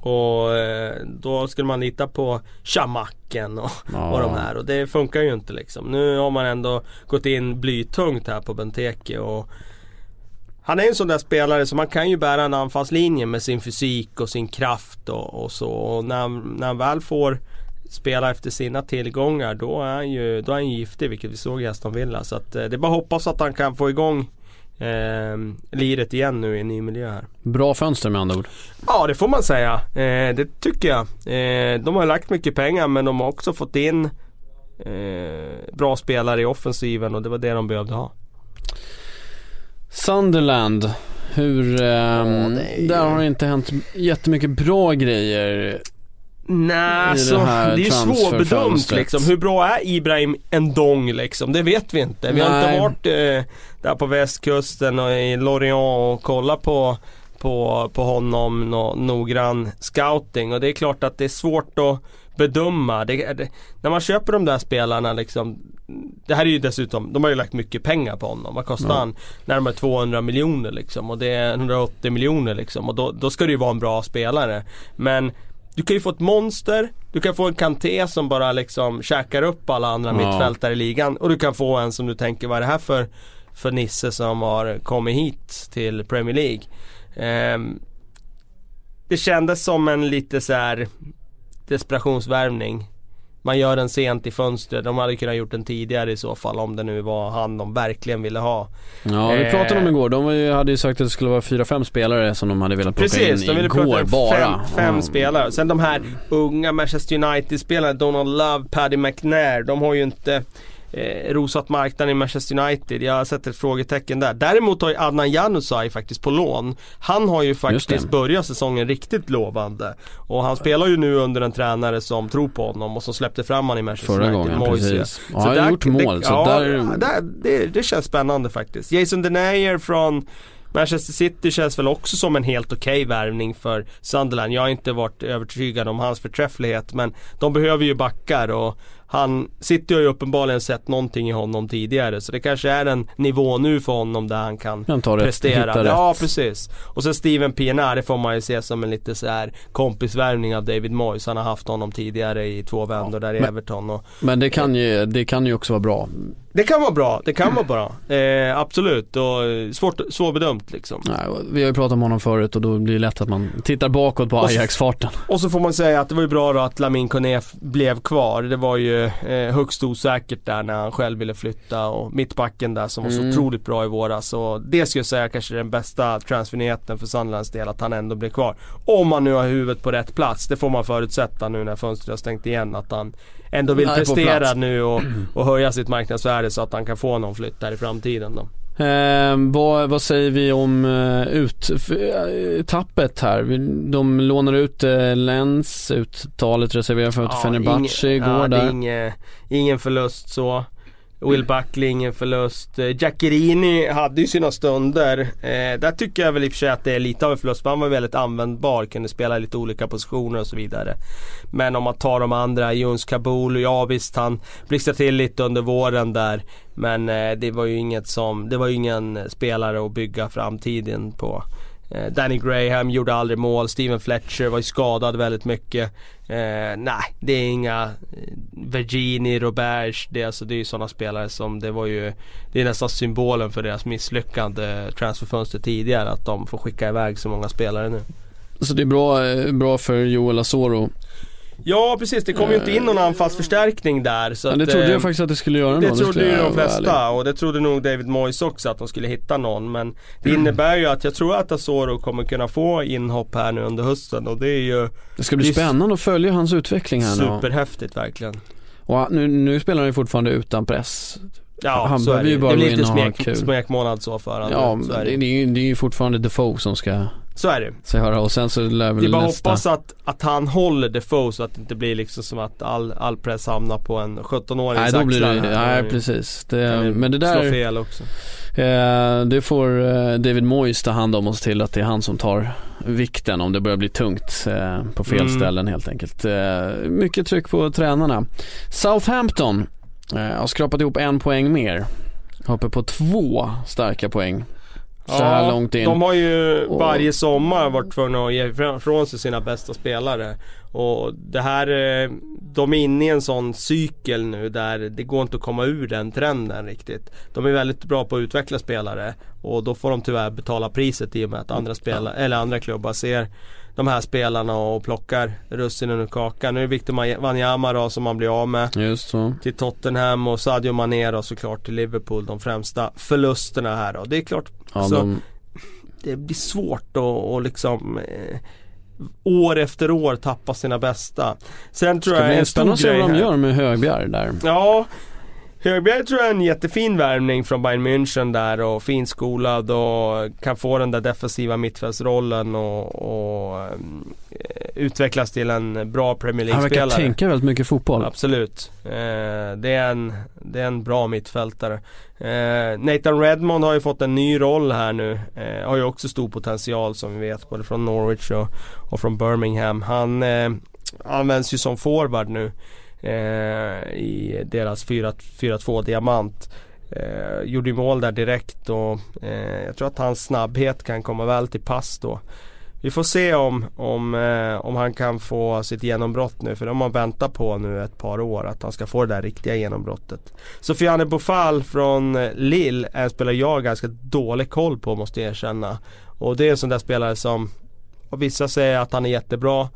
[SPEAKER 3] Och eh, då skulle man lita på Chamacken och ja. vad de är och det funkar ju inte liksom. Nu har man ändå gått in blytungt här på Benteke och han är en sån där spelare som man kan ju bära en anfallslinje med sin fysik och sin kraft och, och så. Och när, när han väl får spela efter sina tillgångar då är han ju, då är han giftig vilket vi såg i Aston Villa. Så att, eh, det är bara att hoppas att han kan få igång eh, liret igen nu i en ny miljö här.
[SPEAKER 1] Bra fönster med andra ord.
[SPEAKER 3] Ja det får man säga. Eh, det tycker jag. Eh, de har lagt mycket pengar men de har också fått in eh, bra spelare i offensiven och det var det de behövde ha.
[SPEAKER 1] Sunderland Hur,
[SPEAKER 3] är ju-
[SPEAKER 1] där har det inte hänt jättemycket bra grejer.
[SPEAKER 3] Nej, alltså,
[SPEAKER 1] det
[SPEAKER 3] är ju svårbedömt liksom. Hur bra är Ibrahim Ndong liksom? Det vet vi inte. Vi har
[SPEAKER 1] Nej.
[SPEAKER 3] inte varit eh, där på västkusten och i Lorient och kollat på, på, på honom nå, noggrann scouting. Och det är klart att det är svårt att bedöma. Det, det, när man köper de där spelarna liksom Det här är ju dessutom, de har ju lagt mycket pengar på honom. Vad kostar
[SPEAKER 1] Ja.
[SPEAKER 3] han? Närmare 200 miljoner liksom och det är 180 miljoner liksom och då, då ska det ju vara en bra spelare. Men du kan ju få ett monster, du kan få en Kanté som bara liksom käkar upp alla andra
[SPEAKER 1] Ja.
[SPEAKER 3] mittfältare i ligan och du kan få en som du tänker vad är det här för, för Nisse som har kommit hit till Premier League. Ehm, det kändes som en lite så här desperationsvärvning. Man gör den sent i fönstret. De hade kunnat gjort den tidigare i så fall om det nu var han de verkligen ville ha.
[SPEAKER 1] Ja, vi
[SPEAKER 3] Eh.
[SPEAKER 1] pratade om igår. De ju, hade ju sagt att det skulle vara fyra fem spelare som de hade velat plocka
[SPEAKER 3] Precis, de
[SPEAKER 1] in
[SPEAKER 3] ville
[SPEAKER 1] igår
[SPEAKER 3] plocka
[SPEAKER 1] bara.
[SPEAKER 3] fem, fem
[SPEAKER 1] Ja.
[SPEAKER 3] spelare. Sen de här unga Manchester United-spelarna, Donald Love, Paddy McNair, de har ju inte eh, rosat marknaden i Manchester United. Jag har sett ett frågetecken där. Däremot har ju Adnan Januzaj faktiskt på lån. Han har ju faktiskt
[SPEAKER 1] det.
[SPEAKER 3] börjat säsongen riktigt lovande. Och han spelar ju nu under en tränare som tror på honom och som släppte fram honom i Manchester
[SPEAKER 1] Förra
[SPEAKER 3] United.
[SPEAKER 1] gången,
[SPEAKER 3] Moyes, ja.
[SPEAKER 1] precis. Och han har gjort mål, så
[SPEAKER 3] ja,
[SPEAKER 1] där...
[SPEAKER 3] där, det, det känns spännande faktiskt. Jason Denayer från Manchester City känns väl också som en helt okej värvning för Sunderland. Jag har inte varit övertygad om hans förträfflighet men de behöver ju backar och han, City har ju uppenbarligen sett någonting i honom tidigare så det kanske är en nivå nu för honom där han kan
[SPEAKER 1] Kan ta rätt,
[SPEAKER 3] prestera.
[SPEAKER 1] hitta
[SPEAKER 3] Ja
[SPEAKER 1] rätt.
[SPEAKER 3] precis. Och sen Steven Pienaar, det får man ju se som en lite så här kompisvärvning av David Moyes. Han har haft honom tidigare i två vändor där i
[SPEAKER 1] Men-
[SPEAKER 3] Everton och
[SPEAKER 1] Men det kan, ju, det kan ju också vara bra.
[SPEAKER 3] Det kan vara bra, det kan vara bra. Eh, absolut och eh, svårt, svårbedömt liksom.
[SPEAKER 1] Nej, och vi har ju pratat om honom förut och då blir det lätt att man tittar bakåt på
[SPEAKER 3] Och
[SPEAKER 1] Ajax-farten.
[SPEAKER 3] Och så får man säga att det var ju bra då att Lamin Konef blev kvar. Det var ju eh, högst osäkert där när han själv ville flytta och mittbacken där som var så
[SPEAKER 1] Mm.
[SPEAKER 3] otroligt bra i våras. Och det skulle jag säga kanske är den bästa transfernyheten för Sunderlands del att han ändå blev kvar. Om han nu har huvudet på rätt plats. Det får man förutsätta nu när fönstret har stängt igen att han ändå vill prestera nu och, och höja sitt marknadsvärde så att han kan få någon flytt där i framtiden då.
[SPEAKER 1] Eh, vad, vad säger vi om eh, ut, f- eh, tappet här? De lånar ut eh, Lens, uttalet reserverat för ja, Fenerbahce igår
[SPEAKER 3] ja,
[SPEAKER 1] där.
[SPEAKER 3] ingen, ingen förlust så. Will Buckley, ingen förlust. Eh, Giaccherini hade ju sina stunder. Eh, där tycker jag väl i och för sig att det är lite av en förlust. för Han var väldigt användbar, kunde spela i lite olika positioner och så vidare. Men om man tar de andra, Jons Kabul, ja visst han blixtrade till lite under våren där. Men eh, det var ju inget som, det var ju ingen spelare att bygga framtiden på. Eh, Danny Graham gjorde aldrig mål, Steven Fletcher var ju skadad väldigt mycket. Eh, nej, det är inga eh, Virginie, Roberge, Roberts, det, är alltså, det är ju sådana spelare som det var ju Det är nästan symbolen för deras misslyckande transferfönster tidigare att de får skicka iväg så många spelare nu.
[SPEAKER 1] Så det är bra, eh, bra för Joel Asoro.
[SPEAKER 3] Ja precis, det kom ju inte in någon anfallsförstärkning där så
[SPEAKER 1] Ja, det
[SPEAKER 3] att,
[SPEAKER 1] trodde
[SPEAKER 3] eh,
[SPEAKER 1] jag faktiskt att det skulle göra
[SPEAKER 3] Det trodde ju de flesta
[SPEAKER 1] ärlig.
[SPEAKER 3] och det trodde nog David Moyes också att de skulle hitta någon men Det innebär ju att jag tror att Asoro kommer kunna få inhopp här nu under hösten och det är ju
[SPEAKER 1] Det ska bli
[SPEAKER 3] det är
[SPEAKER 1] spännande att följa hans utveckling här nu.
[SPEAKER 3] superhäftigt verkligen
[SPEAKER 1] Och nu, nu spelar han ju fortfarande utan press.
[SPEAKER 3] Ja,
[SPEAKER 1] Han
[SPEAKER 3] så är det
[SPEAKER 1] ju bara
[SPEAKER 3] Det blir lite smek, smekmånad så för honom.
[SPEAKER 1] Ja,
[SPEAKER 3] så är
[SPEAKER 1] det,
[SPEAKER 3] det.
[SPEAKER 1] det, är ju, det är ju fortfarande Defoe som ska
[SPEAKER 3] Så är det.
[SPEAKER 1] sig höra och sen så lär väl
[SPEAKER 3] bara
[SPEAKER 1] nästa...
[SPEAKER 3] hoppas att, att han håller Defoe så att det inte blir liksom som att all, all press hamnar på en 17-årings
[SPEAKER 1] Nej då blir det, nej
[SPEAKER 3] Och
[SPEAKER 1] precis. Det, men det där,
[SPEAKER 3] fel också.
[SPEAKER 1] eh, det får eh, David Moyes ta hand om och se till att det är han som tar vikten om det börjar bli tungt eh, på fel
[SPEAKER 3] Mm.
[SPEAKER 1] ställen helt enkelt. Eh, mycket tryck på tränarna. Southampton eh, har skrapat ihop en poäng mer. Uppe på två starka poäng. Så här långt in.
[SPEAKER 3] De har ju varje sommar varit tvungna att ge ifrån sig sina bästa spelare. Och det här, eh, de är inne i en sån cykel nu där det går inte att komma ur den trenden riktigt. De är väldigt bra på att utveckla spelare och då får de tyvärr betala priset i och med att andra, spelare, eller andra klubbar ser de här spelarna och plockar russinen ur kakan. Nu är det Victor Wanyama då som man blir av med
[SPEAKER 1] Just så.
[SPEAKER 3] till Tottenham och Sadio Mané då såklart till Liverpool. De främsta förlusterna här då. Det är klart
[SPEAKER 1] Ja,
[SPEAKER 3] Så-
[SPEAKER 1] de,
[SPEAKER 3] det blir svårt att liksom eh, år efter år tappa sina bästa. Sen tror
[SPEAKER 1] det
[SPEAKER 3] jag en stor
[SPEAKER 1] spännande att se
[SPEAKER 3] grej
[SPEAKER 1] vad de
[SPEAKER 3] här.
[SPEAKER 1] gör med Högbjerg där.
[SPEAKER 3] Ja, Högberg tror jag är en jättefin värvning från Bayern München där och finskolad och kan få den där defensiva mittfältsrollen och, och um, utvecklas till en bra Premier League-spelare.
[SPEAKER 1] Han verkar tänka väldigt mycket fotboll.
[SPEAKER 3] Absolut. Eh, det, är en, det är en bra mittfältare. Eh, Nathan Redmond har ju fått en ny roll här nu. Eh, har ju också stor potential som vi vet både från Norwich och, och från Birmingham. Han eh, används ju som forward nu eh, i deras 4-2 diamant. Eh, gjorde mål där direkt och eh, jag tror att hans snabbhet kan komma väl till pass då. Vi får se om, om, eh, om han kan få sitt genombrott nu för de har väntat på nu ett par år att han ska få det där riktiga genombrottet. Sofiane Bofal från eh, Lille är en spelare jag har ganska dålig koll på måste jag erkänna. Och det är en sån där spelare som Vissa säger att han är jättebra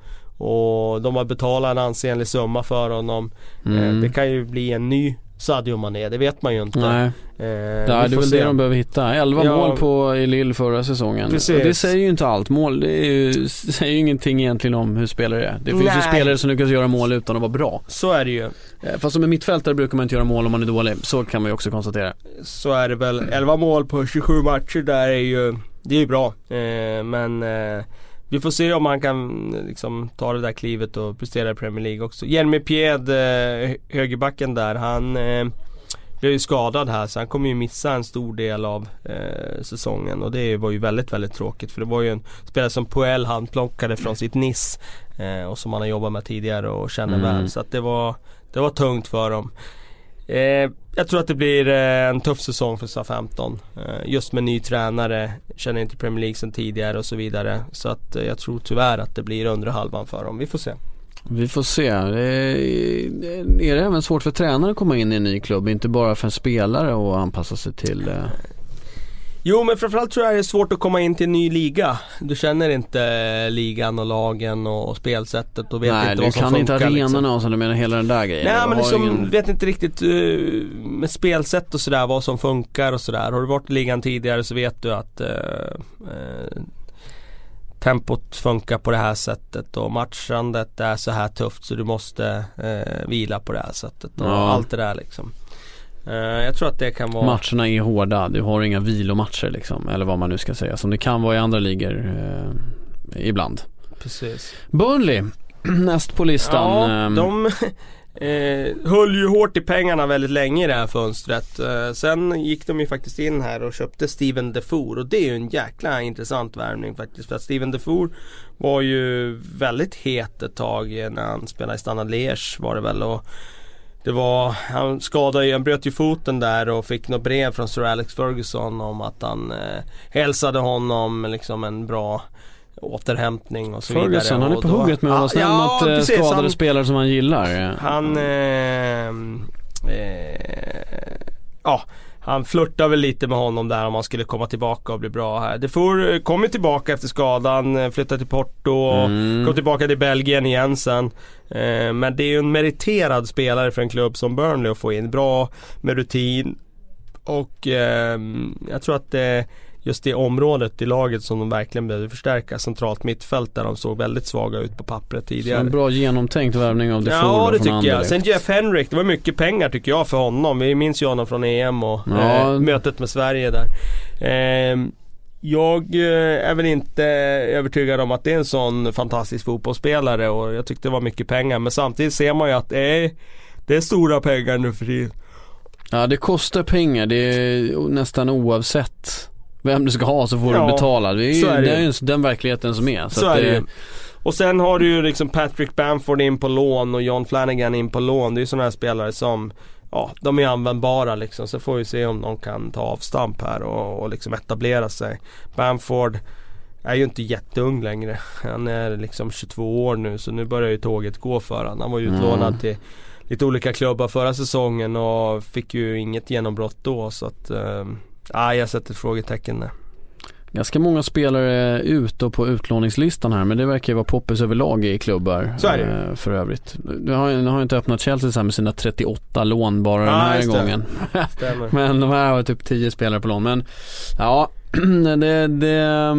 [SPEAKER 3] och de har betalat en ansenlig summa för honom. Eh, mm. Det kan ju bli en ny Sadio Mané, det vet man ju inte.
[SPEAKER 1] Nej, eh, det är väl se. det de behöver hitta. 11 ja, mål på i Lille förra säsongen. Precis. Och det säger ju inte allt. Mål, det ju, säger ju ingenting egentligen om hur spelare är. Det finns Nej. ju spelare som lyckas göra mål utan att vara bra.
[SPEAKER 3] Så är det ju.
[SPEAKER 1] Eh, fast som en mittfältare brukar man inte göra mål om man är dålig. Så kan man ju också konstatera.
[SPEAKER 3] Så är det väl. 11 mål på 27 matcher där är ju, det är ju bra. Eh, men eh, vi får se om han kan liksom, ta det där klivet och prestera i Premier League också. Jeremy Pied, eh, högerbacken där, han eh, blev ju skadad här så han kommer ju missa en stor del av eh, säsongen och det var ju väldigt, väldigt tråkigt för det var ju en spelare som Poel han plockade från sitt Nice eh, och som han har jobbat med tidigare och känner mm. väl så att det var, det var tungt för dem. Eh, jag tror att det blir eh, en tuff säsong för SA-15. Eh, just med ny tränare, känner inte Premier League sedan tidigare och så vidare. Så att eh, jag tror tyvärr att det blir undre halvan för dem. Vi får se.
[SPEAKER 1] Vi får se. Är det även svårt för tränare att komma in i en ny klubb? Inte bara för en spelare att anpassa sig till eh,
[SPEAKER 3] Jo men framförallt tror jag det är svårt att komma in till en ny liga. Du känner inte ligan och lagen och spelsättet och vet
[SPEAKER 1] Nej,
[SPEAKER 3] inte vad som
[SPEAKER 1] funkar. Nej
[SPEAKER 3] du kan
[SPEAKER 1] inte arenorna liksom. och så, du menar hela den där grejen?
[SPEAKER 3] Nej men liksom, ingen... vet inte riktigt uh, med spelsätt och sådär vad som funkar och sådär. Har du varit i ligan tidigare så vet du att uh, uh, tempot funkar på det här sättet och matchandet är så här tufft så du måste vila på det här sättet och ja. allt det där liksom. Uh, jag tror att det kan vara
[SPEAKER 1] Matcherna är hårda, du har inga vilomatcher liksom Eller vad man nu ska säga som det kan vara i andra ligor uh, Ibland
[SPEAKER 3] Precis
[SPEAKER 1] Burnley Näst på listan
[SPEAKER 3] Ja, um, de eh, höll ju hårt i pengarna väldigt länge i det här fönstret. Eh, sen gick de ju faktiskt in här och köpte Steven Defour och det är ju en jäkla intressant värvning faktiskt. För att Steven Defour var ju väldigt het ett tag när han spelade i Standard Liège var det väl. Och det var, han skadade ju, han bröt ju foten där och fick något brev från Sir Alex Ferguson om att han eh, hälsade honom liksom en bra återhämtning och så
[SPEAKER 1] Ferguson,
[SPEAKER 3] vidare.
[SPEAKER 1] Ferguson, han är på då, hugget med att vara snäll ja, mot eh, precis, skadade han, spelare som han gillar.
[SPEAKER 3] Han, eh, eh, ja han flörtar väl lite med honom där om han skulle komma tillbaka och bli bra här. Defour kom ju tillbaka efter skadan, eh, flyttade till Porto och mm. kom tillbaka till Belgien igen sen. Eh, men det är ju en meriterad spelare för en klubb som Burnley att få in. Bra med rutin. Och eh, jag tror att just det området i laget som de verkligen behöver förstärka. Centralt mittfält där de såg väldigt svaga ut på pappret tidigare. Så
[SPEAKER 1] en bra genomtänkt värvning av Defoe
[SPEAKER 3] Ja det tycker jag. Sen Jeff Henrik, det var mycket pengar tycker jag för honom. Vi minns ju honom från EM och ja. eh, mötet med Sverige där. Eh, jag är väl inte övertygad om att det är en sån fantastisk fotbollsspelare och jag tyckte det var mycket pengar. Men samtidigt ser man ju att det är, det är stora pengar nu för tiden.
[SPEAKER 1] Ja det kostar pengar, det är nästan oavsett vem du ska ha så får ja, du betala. Det är ju, är det. är ju den verkligheten som är.
[SPEAKER 3] Så, så är det ju. Och sen har du ju liksom Patrick Bamford in på lån och John Flanagan in på lån. Det är ju sådana här spelare som Ja, de är användbara liksom. Så får vi se om de kan ta avstamp här och, och liksom etablera sig. Bamford är ju inte jätteung längre. Han är liksom 22 år nu så nu börjar ju tåget gå för honom. Han var ju utlånad mm. till lite olika klubbar förra säsongen och fick ju inget genombrott då så att eh, Ja, jag sätter frågetecken där.
[SPEAKER 1] Ganska många spelare ute på utlåningslistan här men det verkar ju vara poppis överlag i klubbar.
[SPEAKER 3] Så är det.
[SPEAKER 1] Eh, för övrigt. Nu har, nu har inte öppnat Chelsea här med sina 38 lån bara den här gången. men de här har typ 10 spelare på lån. Men ja, det, det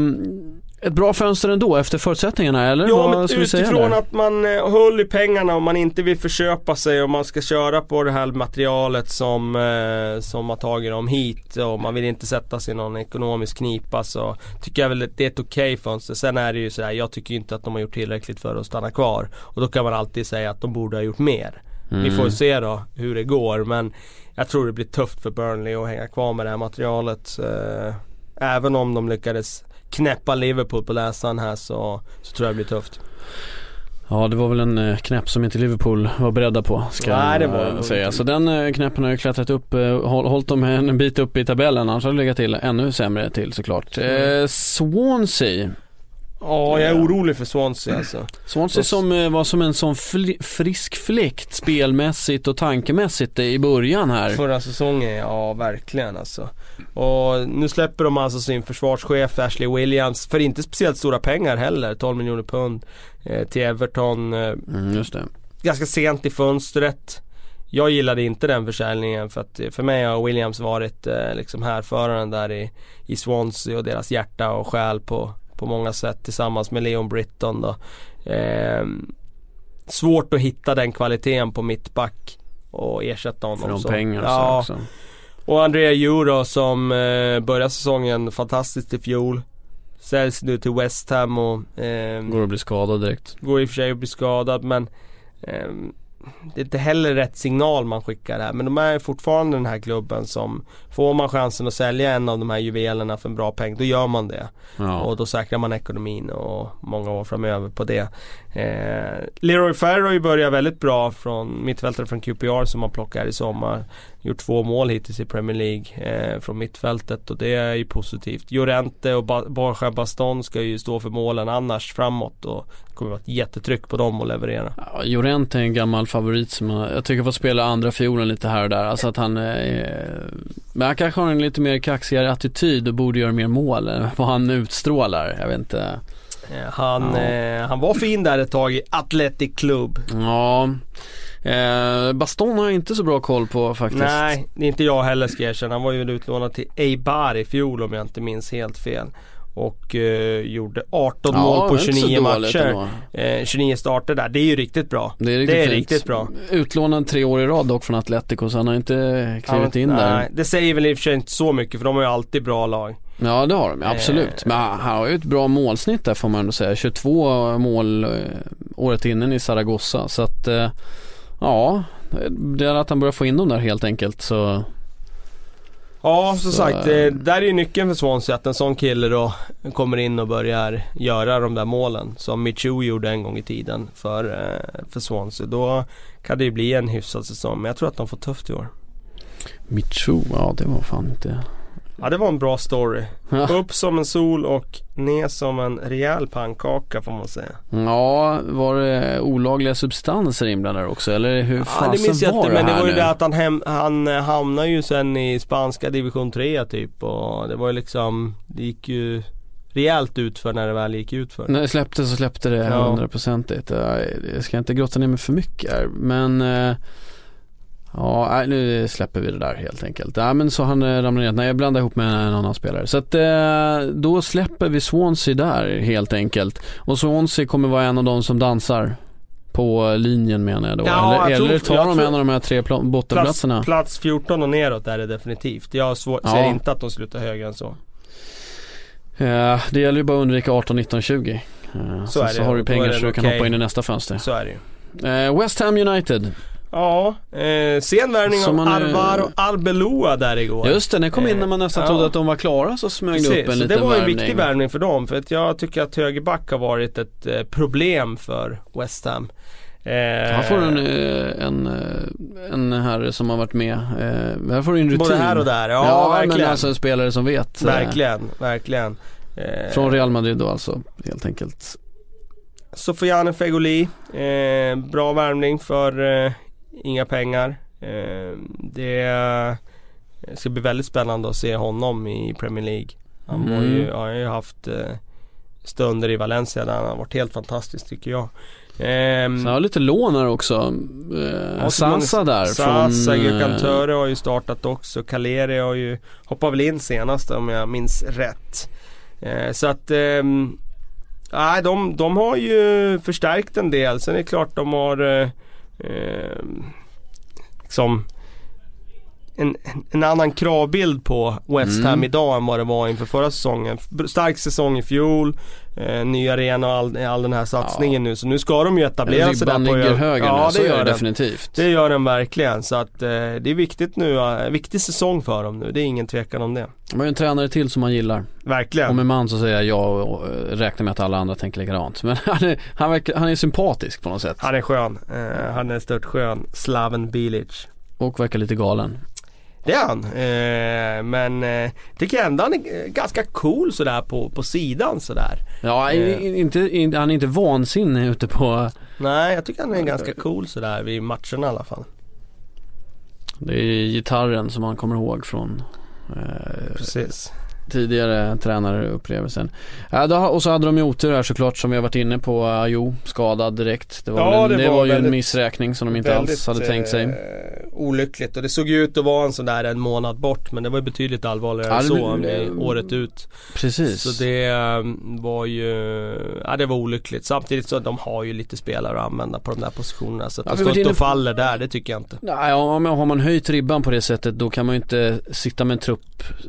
[SPEAKER 1] ett bra fönster ändå efter förutsättningarna eller?
[SPEAKER 3] Ja
[SPEAKER 1] Vad
[SPEAKER 3] men utifrån att man eh, höll i pengarna och man inte vill förköpa sig och man ska köra på det här materialet som, eh, som har tagit dem hit och man vill inte sätta sig i någon ekonomisk knipa så tycker jag väl att det är ett okej fönster. Sen är det ju sådär, jag tycker inte att de har gjort tillräckligt för att stanna kvar. Och då kan man alltid säga att de borde ha gjort mer. Vi får
[SPEAKER 1] Mm.
[SPEAKER 3] se då hur det går men jag tror det blir tufft för Burnley att hänga kvar med det här materialet. Eh, även om de lyckades knäppa Liverpool på läsaren här så, så tror jag det blir tufft.
[SPEAKER 1] Ja det var väl en eh, knäpp som inte Liverpool var beredda på ska
[SPEAKER 3] Nej, det var
[SPEAKER 1] jag eh, säga. Så den eh, knäppen har ju klättrat upp, håll, hållit dem en bit upp i tabellen annars hade det legat till ännu sämre till såklart.
[SPEAKER 3] Mm.
[SPEAKER 1] Eh, Swansea.
[SPEAKER 3] Ja, jag är orolig för Swansea alltså.
[SPEAKER 1] Swansea som eh, var som en sån frisk fläkt spelmässigt och tankemässigt i början här.
[SPEAKER 3] Förra säsongen, ja verkligen alltså. Och nu släpper de alltså sin försvarschef Ashley Williams för inte speciellt stora pengar heller, 12 miljoner pund eh, till Everton. Eh,
[SPEAKER 1] Mm, just det.
[SPEAKER 3] ganska sent i fönstret. Jag gillade inte den försäljningen för att för mig har Williams varit eh, liksom härföraren där i, i Swansea och deras hjärta och själ på, på många sätt tillsammans med Leon Britton då. Eh, svårt att hitta den kvaliteten på mittback och ersätta honom.
[SPEAKER 1] För de
[SPEAKER 3] så.
[SPEAKER 1] pengarna
[SPEAKER 3] ja,
[SPEAKER 1] så också.
[SPEAKER 3] och Andrea Euro som eh, började säsongen fantastiskt i fjol. Säljs nu till West Ham och eh,
[SPEAKER 1] Går att bli skadad direkt.
[SPEAKER 3] går i och för sig att bli skadad men ehm, det är inte heller rätt signal man skickar här. Men de är fortfarande den här klubben som Får man chansen att sälja en av de här juvelerna för en bra peng, då gör man det.
[SPEAKER 1] Ja.
[SPEAKER 3] Och då säkrar man ekonomin och många år framöver på det. Eh, Leroy Ferro har ju börjat väldigt bra från mittfältare från QPR som har plockat här i sommar. Gjort två mål hittills i Premier League eh, från mittfältet och det är ju positivt. Llorente och ba- Borja Baston ska ju stå för målen annars framåt och det kommer vara ett jättetryck på dem att leverera.
[SPEAKER 1] Ja, Llorente är en gammal favorit som jag, jag tycker får spela andra fiolen lite här och där. Alltså att han är, men han kanske har en lite mer kaxigare attityd och borde göra mer mål än vad han utstrålar. Jag vet inte.
[SPEAKER 3] Eh, han,
[SPEAKER 1] Ja.
[SPEAKER 3] eh, han var fin där ett tag i Athletic Club.
[SPEAKER 1] Ja, eh, Baston har jag inte så bra koll på faktiskt.
[SPEAKER 3] Nej, det är inte jag heller ska jag erkänna. Han var ju utlånad till Eibar i fjol om jag inte minns helt fel. Och eh, gjorde 18 mål på
[SPEAKER 1] det är inte så
[SPEAKER 3] 29
[SPEAKER 1] dåligt
[SPEAKER 3] matcher. Eh, 29 starter där, det är ju riktigt bra.
[SPEAKER 1] Det är riktigt,
[SPEAKER 3] Det är riktigt bra.
[SPEAKER 1] Utlånad tre år i rad dock från Atletico så han har inte klivit in
[SPEAKER 3] nej,
[SPEAKER 1] där.
[SPEAKER 3] Det säger väl i och för sig inte så mycket för de har ju alltid bra lag.
[SPEAKER 1] Ja det har de, absolut.
[SPEAKER 3] Eh.
[SPEAKER 1] Men han han har ju ett bra målsnitt där får man ändå säga. 22 mål eh, året innan i Zaragoza. Så att, eh, ja, det är att han börjar få in dem där helt enkelt så
[SPEAKER 3] Ja som
[SPEAKER 1] Så,
[SPEAKER 3] sagt, där är ju nyckeln för Swansea att en sån kille då kommer in och börjar göra de där målen. Som Michu gjorde en gång i tiden för, för Swansea. Då kan det ju bli en hyfsad säsong. Men jag tror att de får tufft i år.
[SPEAKER 1] Michu, ja det var fan inte
[SPEAKER 3] Ja det var en bra story. Upp som en sol och ner som en rejäl pannkaka får man säga.
[SPEAKER 1] Ja, var det olagliga substanser inblandade också eller hur
[SPEAKER 3] Ja
[SPEAKER 1] fasen
[SPEAKER 3] det minns jag
[SPEAKER 1] var
[SPEAKER 3] inte
[SPEAKER 1] det
[SPEAKER 3] men det var ju
[SPEAKER 1] nu?
[SPEAKER 3] det att han, hem, han eh, hamnade ju sen i spanska division 3 typ och det var ju liksom Det gick ju rejält ut för när det väl gick ut för.
[SPEAKER 1] När det släppte så släppte det hundraprocentigt. Ja, Jag ska inte grotta ner mig för mycket här men eh, Ja, nu släpper vi det där helt enkelt. Nej men så han eh, ramlade ner. Nej jag blandade ihop med en annan spelare. Så att eh, då släpper vi Swansea där helt enkelt. Och Swansea kommer vara en av de som dansar på linjen menar jag då.
[SPEAKER 3] Ja, jag
[SPEAKER 1] eller
[SPEAKER 3] tror-
[SPEAKER 1] eller tar
[SPEAKER 3] jag
[SPEAKER 1] de en av de här tre pla-
[SPEAKER 3] Plats,
[SPEAKER 1] bottenplatserna.
[SPEAKER 3] plats 14 och neråt är det definitivt. Jag svår,
[SPEAKER 1] Ja.
[SPEAKER 3] ser inte att de slutar högre än så.
[SPEAKER 1] Eh, det gäller ju bara att undvika 18, 19, 20. Eh, så, så
[SPEAKER 3] det.
[SPEAKER 1] har du pengar så du kan
[SPEAKER 3] okej.
[SPEAKER 1] hoppa in i nästa fönster.
[SPEAKER 3] Så är det ju.
[SPEAKER 1] Eh, West Ham United.
[SPEAKER 3] Ja, eh, sen värvning av Alvaro Arbeloa där igår.
[SPEAKER 1] Just det, den kom in när man nästan
[SPEAKER 3] Eh,
[SPEAKER 1] trodde
[SPEAKER 3] ja.
[SPEAKER 1] att de var klara så smög det upp en
[SPEAKER 3] så
[SPEAKER 1] liten
[SPEAKER 3] det var en
[SPEAKER 1] värvning.
[SPEAKER 3] viktig värvning för dem. För att jag tycker att högerback har varit ett eh, problem för West Ham. Eh,
[SPEAKER 1] Här får du en, eh, en, eh, en herre som har varit med. Eh, här får du en rutin.
[SPEAKER 3] Både här och där, ja,
[SPEAKER 1] ja
[SPEAKER 3] verkligen.
[SPEAKER 1] men alltså en spelare som vet.
[SPEAKER 3] Verkligen, verkligen.
[SPEAKER 1] Från Real Madrid då alltså, helt enkelt.
[SPEAKER 3] Sofiane Fegoli, eh, bra värvning för eh, inga pengar. Eh, det ska bli väldigt spännande att se honom i Premier League. Han var ju,
[SPEAKER 1] Mm.
[SPEAKER 3] har ju haft eh, stunder i Valencia där han har varit helt fantastisk tycker jag. Ehm,
[SPEAKER 1] Sen har lite lån här också. Eh,
[SPEAKER 3] så många-
[SPEAKER 1] där
[SPEAKER 3] Sasa,
[SPEAKER 1] eh,
[SPEAKER 3] Gökantöre har ju startat också. Caleri har ju hoppat väl in senast om jag minns rätt. Eh, så att ehm, Nej, de, de har ju förstärkt en del. Sen är det klart de har eh, eh, liksom en, en annan kravbild på West Ham
[SPEAKER 1] Mm.
[SPEAKER 3] idag än vad det var inför förra säsongen. Stark säsong i fjol, eh, ny arena och all, all den här satsningen nu. Så nu ska de ju etablera sig där på
[SPEAKER 1] ligger högre
[SPEAKER 3] Ja,
[SPEAKER 1] nu, så
[SPEAKER 3] det gör
[SPEAKER 1] det
[SPEAKER 3] den.
[SPEAKER 1] definitivt.
[SPEAKER 3] Det gör den verkligen. Så att eh, det är viktigt nu. Eh, viktig säsong för dem nu. Det är ingen tvekan om det.
[SPEAKER 1] De har ju en tränare till som man gillar.
[SPEAKER 3] Verkligen.
[SPEAKER 1] Och med man så säger jag ja och, och räknar med att alla andra tänker likadant. Men han är, han, verkar, han är sympatisk på något sätt.
[SPEAKER 3] Han är skön. Eh, han är stört skön. Slaven Bilic.
[SPEAKER 1] Och verkar lite galen.
[SPEAKER 3] Det är han. Eh, men eh, tycker ändå han är eh, ganska cool sådär på, på sidan sådär.
[SPEAKER 1] Ja,
[SPEAKER 3] Eh.
[SPEAKER 1] inte, in, han är inte vansinnig ute på
[SPEAKER 3] Nej, jag tycker han är ganska cool sådär vid matcherna i alla fall.
[SPEAKER 1] Det är gitarren som man kommer ihåg från eh,
[SPEAKER 3] Precis.
[SPEAKER 1] Tidigare tränarupplevelsen. Då, och så hade de ju otur här såklart som vi har varit inne på. Ajo skadad direkt. Det var,
[SPEAKER 3] Ja,
[SPEAKER 1] väl,
[SPEAKER 3] det
[SPEAKER 1] det
[SPEAKER 3] var
[SPEAKER 1] var ju en
[SPEAKER 3] väldigt-
[SPEAKER 1] missräkning som de inte alls hade tänkt sig.
[SPEAKER 3] Eh, olyckligt och det såg ju ut att vara en sån där en månad bort men det var ju betydligt allvarligare än så. blev året ut.
[SPEAKER 1] Precis.
[SPEAKER 3] Så det eh, var ju, ja det var olyckligt. Samtidigt så de har ju lite spelare att använda på de där positionerna. Så att
[SPEAKER 1] Ja,
[SPEAKER 3] de står inte och faller där, det tycker jag inte.
[SPEAKER 1] Nej, ja, men har man höjt ribban på det sättet då kan man ju inte sitta med en trupp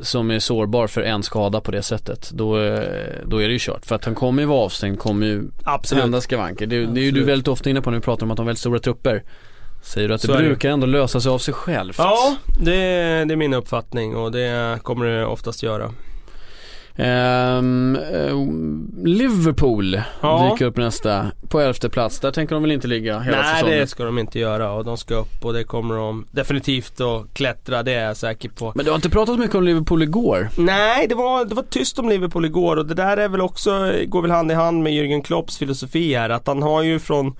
[SPEAKER 1] som är sårbar för en skada på det sättet. Då, eh, då är det ju kört. För att han kommer ju vara avstängd, kommer ju
[SPEAKER 3] Absolut.
[SPEAKER 1] hända skavanker. Det, det är ju du väldigt ofta inne på när vi pratar om att de har väldigt stora trupper. Säger du att det
[SPEAKER 3] det.
[SPEAKER 1] brukar ändå lösa sig av sig självt?
[SPEAKER 3] Ja, det, det är min uppfattning och det kommer det oftast göra.
[SPEAKER 1] Ehm, eh, Liverpool
[SPEAKER 3] Ja.
[SPEAKER 1] dyker upp nästa på elfte plats. Där tänker de väl inte ligga hela
[SPEAKER 3] Nej
[SPEAKER 1] säsongen?
[SPEAKER 3] det ska de inte göra och de ska upp och det kommer de definitivt att klättra, det är jag säker på.
[SPEAKER 1] Men du har inte pratat mycket om Liverpool igår?
[SPEAKER 3] Nej, det var, det var tyst om Liverpool igår och det där är väl också, går väl hand i hand med Jürgen Klopps filosofi här. Att han har ju från,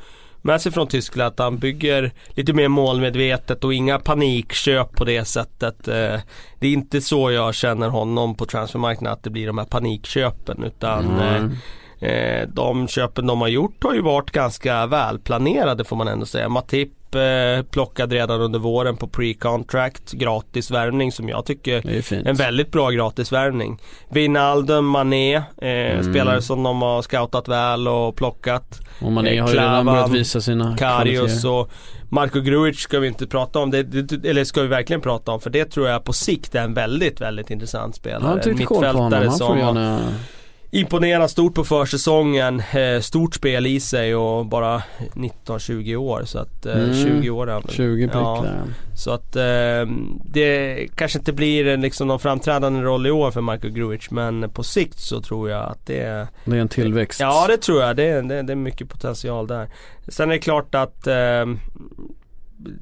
[SPEAKER 3] med sig från Tyskland att han bygger lite mer målmedvetet och inga panikköp på det sättet. Eh, Det är inte så jag känner honom på transfermarknaden att det blir de här panikköpen utan
[SPEAKER 1] Mm.
[SPEAKER 3] Eh, eh, de köpen de har gjort har ju varit ganska välplanerade får man ändå säga. Matip eh, plockade redan under våren på pre-contract, gratisvärvning som jag tycker
[SPEAKER 1] är
[SPEAKER 3] en väldigt bra gratisvärvning. Wijnaldum, Mané, eh,
[SPEAKER 1] Mm.
[SPEAKER 3] spelare som de har scoutat väl och plockat.
[SPEAKER 1] Och man
[SPEAKER 3] eh,
[SPEAKER 1] har ju redan
[SPEAKER 3] Klavan,
[SPEAKER 1] börjat visa sina
[SPEAKER 3] Karius och Marko Grujic ska vi inte prata om. Det, det, eller ska vi verkligen prata om för det tror jag på sikt är en väldigt, väldigt intressant spelare.
[SPEAKER 1] Han får
[SPEAKER 3] som har. Imponerat stort på försäsongen. Eh, stort spel i sig och bara 19-20 år. Så att, eh,
[SPEAKER 1] Mm.
[SPEAKER 3] 20 år är han väl.
[SPEAKER 1] 20 prick
[SPEAKER 3] Ja. Så att eh, det kanske inte blir en, liksom någon framträdande roll i år för Marko Grujic men på sikt så tror jag att det är
[SPEAKER 1] Det är en tillväxt.
[SPEAKER 3] Ja det tror jag, det är, det, är mycket potential där. Sen är det klart att eh,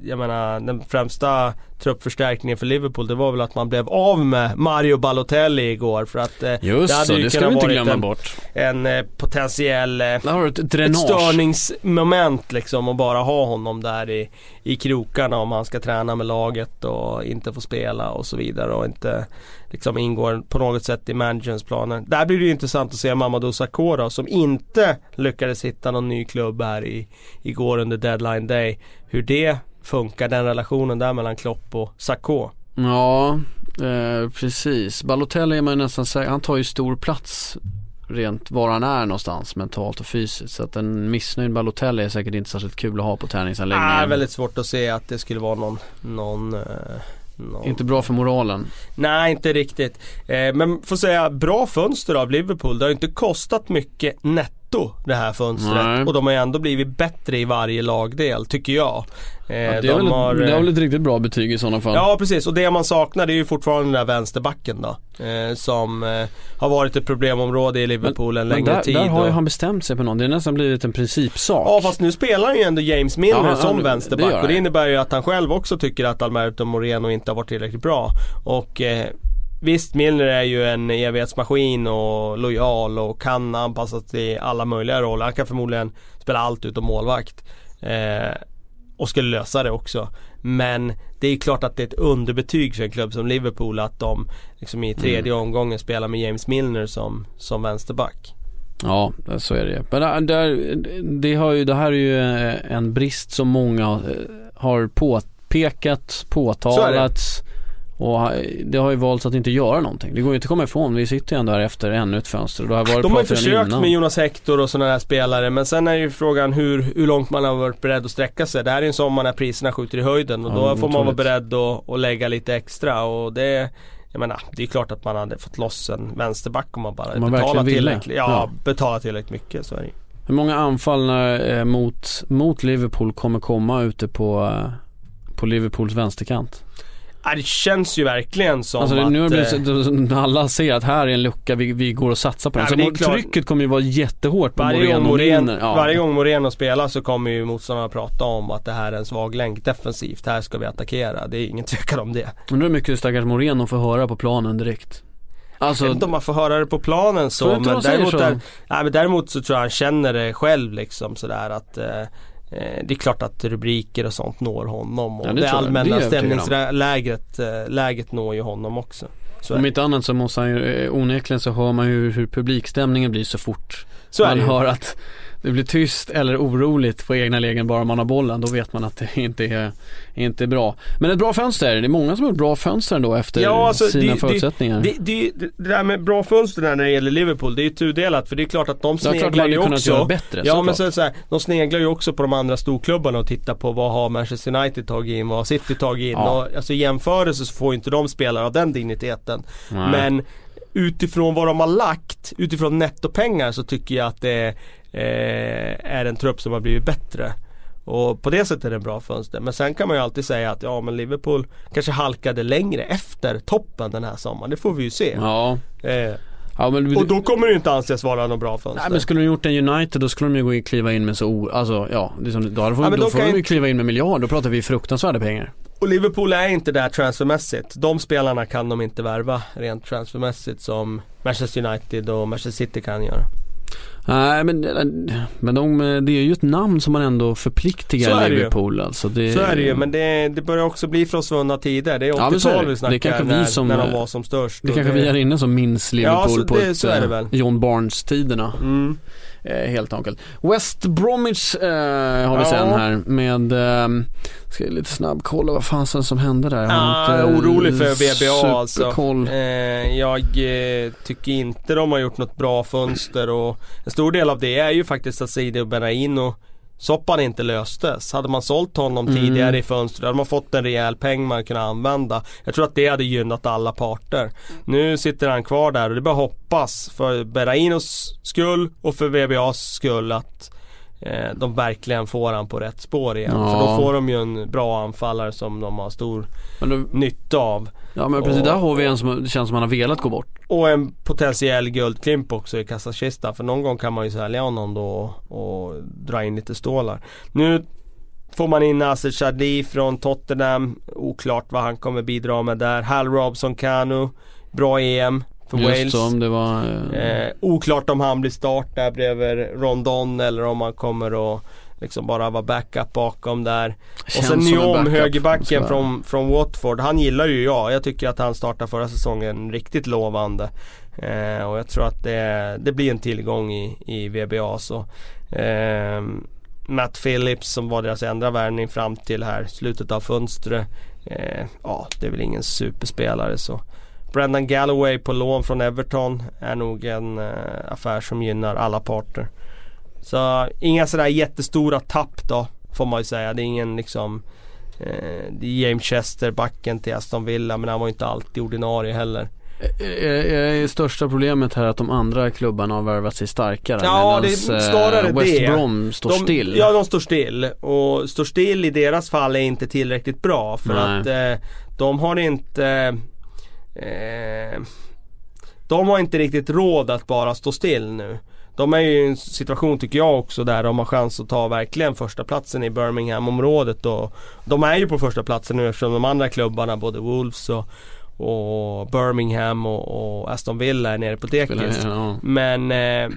[SPEAKER 3] jag menar den främsta truppförstärkningen för Liverpool det var väl att man blev av med Mario Balotelli igår för att eh,
[SPEAKER 1] Just
[SPEAKER 3] hade
[SPEAKER 1] så,
[SPEAKER 3] ju
[SPEAKER 1] det ska vi inte glömma
[SPEAKER 3] en,
[SPEAKER 1] bort.
[SPEAKER 3] en eh, potentiell eh,
[SPEAKER 1] ett
[SPEAKER 3] ett störningsmoment liksom och bara ha honom där i, i krokarna om han ska träna med laget och inte få spela och så vidare och inte liksom ingår på något sätt i managerns planer. Där blir det ju intressant att se Mamadou Sakho då, som inte lyckades hitta någon ny klubb här i, igår under deadline day. Hur det funkar, den relationen där mellan Klopp och Sakho.
[SPEAKER 1] Ja, eh, precis. Balotelli är man ju nästan säker, han tar ju stor plats rent var han är någonstans mentalt och fysiskt. Så att en missnöjd Balotelli är säkert inte särskilt kul att ha på träningsanläggningen.
[SPEAKER 3] Ah, väldigt svårt att se att det skulle vara någon, någon, eh, någon
[SPEAKER 1] Inte bra för moralen.
[SPEAKER 3] Nej, inte riktigt. Eh, men får säga, bra fönster av Liverpool. Det har inte kostat mycket netto det här fönstret.
[SPEAKER 1] Nej.
[SPEAKER 3] Och de har ju ändå blivit bättre i varje lagdel, tycker jag. Eh,
[SPEAKER 1] Ja, det, är
[SPEAKER 3] de
[SPEAKER 1] väl
[SPEAKER 3] har,
[SPEAKER 1] det är
[SPEAKER 3] eh,
[SPEAKER 1] väl ett riktigt bra betyg i sådana fall.
[SPEAKER 3] Ja precis och det man saknar det är ju fortfarande den där vänsterbacken då. Eh, som eh, har varit ett problemområde i Liverpool en
[SPEAKER 1] Men
[SPEAKER 3] längre
[SPEAKER 1] där,
[SPEAKER 3] tid.
[SPEAKER 1] där har ju han bestämt sig på någon. Det är nästan blivit en principsak.
[SPEAKER 3] Ja fast nu spelar han ju ändå James Milner
[SPEAKER 1] Ja, han-
[SPEAKER 3] som
[SPEAKER 1] han- det
[SPEAKER 3] vänsterback
[SPEAKER 1] gör
[SPEAKER 3] och det innebär ju att han själv också tycker att Alberto Moreno inte har varit tillräckligt bra. Och eh, visst Milner är ju en evighetsmaskin och lojal och kan anpassas till alla möjliga roller. Han kan förmodligen spela allt utom målvakt. Eh, och skulle lösa det också. Men det är klart att det är ett underbetyg för en klubb som Liverpool att de liksom i tredje
[SPEAKER 1] Mm.
[SPEAKER 3] omgången spelar med James Milner som, som vänsterback.
[SPEAKER 1] Ja, så är det. Men där, där, det, har ju, det här är ju eh, en brist som många eh, har påpekat, påtalat Och det har ju valts att inte göra någonting. Det går ju inte att komma ifrån. Vi sitter ju ändå här efter ännu ett fönster.
[SPEAKER 3] Och har varit De har ju försökt innan. med Jonas Hector och sådana här spelare. Men sen är ju frågan hur, hur långt man har varit beredd att sträcka sig. Det här är en sommar när priserna skjuter i höjden. Och ja, då får man vara beredd att, att lägga lite extra. Och det jag menar, det är klart att man hade fått loss en vänsterback om man bara betalar tillräckligt. Ja, ja. betala tillräckligt mycket. Så är det.
[SPEAKER 1] Hur många anfall eh, mot, mot Liverpool kommer komma ute på, eh, på Liverpools vänsterkant?
[SPEAKER 3] Ja, det känns ju verkligen som alltså,
[SPEAKER 1] att... Nu
[SPEAKER 3] blivit,
[SPEAKER 1] så, alla ser att här är en lucka vi, vi går och satsar på den. så klart, trycket kommer ju vara jättehårt på varje Moreno. Moreno
[SPEAKER 3] ja. Varje gång Moreno spelar så kommer ju motståndarna prata om att det här är en svag länk defensivt. Här ska vi attackera. Det är ingen tvekan om det.
[SPEAKER 1] Undrar hur mycket stackars Moreno får höra på planen direkt.
[SPEAKER 3] Alltså, jag vet inte om man får höra det på planen så men däremot, så? Där, nej, men däremot så tror jag han känner det själv liksom sådär att eh, Eh, det är klart att rubriker och sånt når honom och ja, det, det allmänna stämningsläget eh, läget når ju honom också.
[SPEAKER 1] Så Om inte annat så måste han ju, eh, onekligen så hör man ju hur publikstämningen blir så fort så man hör att det blir tyst eller oroligt på egna lägen bara man har bollen. Då vet man att det inte är, inte är bra. Men ett bra fönster, det är många som har bra fönster ändå efter ja, alltså, sina det, förutsättningar.
[SPEAKER 3] Det, det, det, där med bra fönster när det gäller Liverpool, det är ju tudelat för det är klart att de sneglar ju också. Göra
[SPEAKER 1] bättre,
[SPEAKER 3] ja men så, så här, de sneglar ju också på de andra storklubbarna och tittar på vad har Manchester United tagit in, vad har City tagit in. Ja. Och, alltså i jämförelse så får inte de spelare av den digniteten. Nej. Men utifrån vad de har lagt, utifrån nettopengar så tycker jag att det eh, är en trupp som har blivit bättre. Och på det sättet är det en bra fönster. Men sen kan man ju alltid säga att ja men Liverpool kanske halkade längre efter toppen den här sommaren. Det får vi ju se.
[SPEAKER 1] Ja.
[SPEAKER 3] Eh, ja men, och då kommer det ju inte anses vara någon bra fönster.
[SPEAKER 1] Nej men skulle de gjort en United då skulle de ju gå in, kliva in med så, alltså ja, liksom, då, får, ja, då får de ju kliva in med miljard. Då pratar vi fruktansvärda pengar.
[SPEAKER 3] Och Liverpool är inte där transfermässigt. De spelarna kan de inte värva rent transfermässigt som Manchester United och Manchester City kan göra.
[SPEAKER 1] Nej men, men de, det är ju ett namn som man ändå förpliktigar Liverpool alltså.
[SPEAKER 3] Det, så är det ju men det, det börjar också bli från svunna tider. Det är 80-tal ja, vi snackar det kanske när, vi som, när de var som störst.
[SPEAKER 1] Det kanske det, vi här inne som minns Liverpool ja, på det, ett, så är det väl. John Barnes-tiderna. Mm. Eh, helt enkelt. West Bromwich eh, har vi ja. sen här med, eh, ska jag lite snabb kolla vad fan som hände där. Jag
[SPEAKER 3] ah, inte, orolig för VBA alltså. Eh, jag tycker inte de har gjort något bra fönster och en stor del av det är ju faktiskt att Sidi och Benaino Soppan inte löstes. Hade man sålt honom mm. tidigare i fönstret hade man fått en rejäl peng man kunde använda. Jag tror att det hade gynnat alla parter. Nu sitter han kvar där och det bara hoppas för Berainos skull och för VBAs skull att eh, de verkligen får han på rätt spår igen. Ja. För då får de ju en bra anfallare som de har stor då, nytta av.
[SPEAKER 1] Ja men precis, och, där har vi en som det känns som han har velat gå bort.
[SPEAKER 3] Och en potentiell guldklimp också i kassakistan. För någon gång kan man ju sälja honom då och dra in lite stålar. Nu får man in Nasser Chadli från Tottenham. Oklart vad han kommer bidra med där. Hal Robson Kanu. Bra EM för Just Wales.
[SPEAKER 1] Som det var,
[SPEAKER 3] eh... Eh, oklart om han blir start där bredvid Rondon eller om han kommer att liksom bara vara backup bakom där. Känns och sen Nyom, högerbacken från, från Watford. Han gillar ju jag. Jag tycker att han startade förra säsongen riktigt lovande. Eh, och jag tror att det, det blir en tillgång i, i VBA. Så, eh, Matt Phillips som var deras enda värvning fram till här slutet av fönstret. Eh, ja, det är väl ingen superspelare så. Brendan Galloway på lån från Everton är nog en eh, affär som gynnar alla parter. Så inga sådär jättestora tapp då får man ju säga. Det är ingen liksom eh, Det är James Chester, backen till Aston Villa men han var ju inte alltid ordinarie heller.
[SPEAKER 1] Är, största problemet här att de andra klubbarna har värvat sig starkare?
[SPEAKER 3] Ja, det är snarare
[SPEAKER 1] eh, West det. Brom står
[SPEAKER 3] de,
[SPEAKER 1] still.
[SPEAKER 3] Ja, de står still. Och står still i deras fall är inte tillräckligt bra för Nej. att eh, de har inte eh, De har inte riktigt råd att bara stå still nu. De är ju i en situation tycker jag också där de har chans att ta verkligen första platsen i Birmingham-området. Och de är ju på första platsen nu eftersom de andra klubbarna, både Wolves och, och Birmingham och, och, Aston Villa är nere på dekis. Ja. Men eh,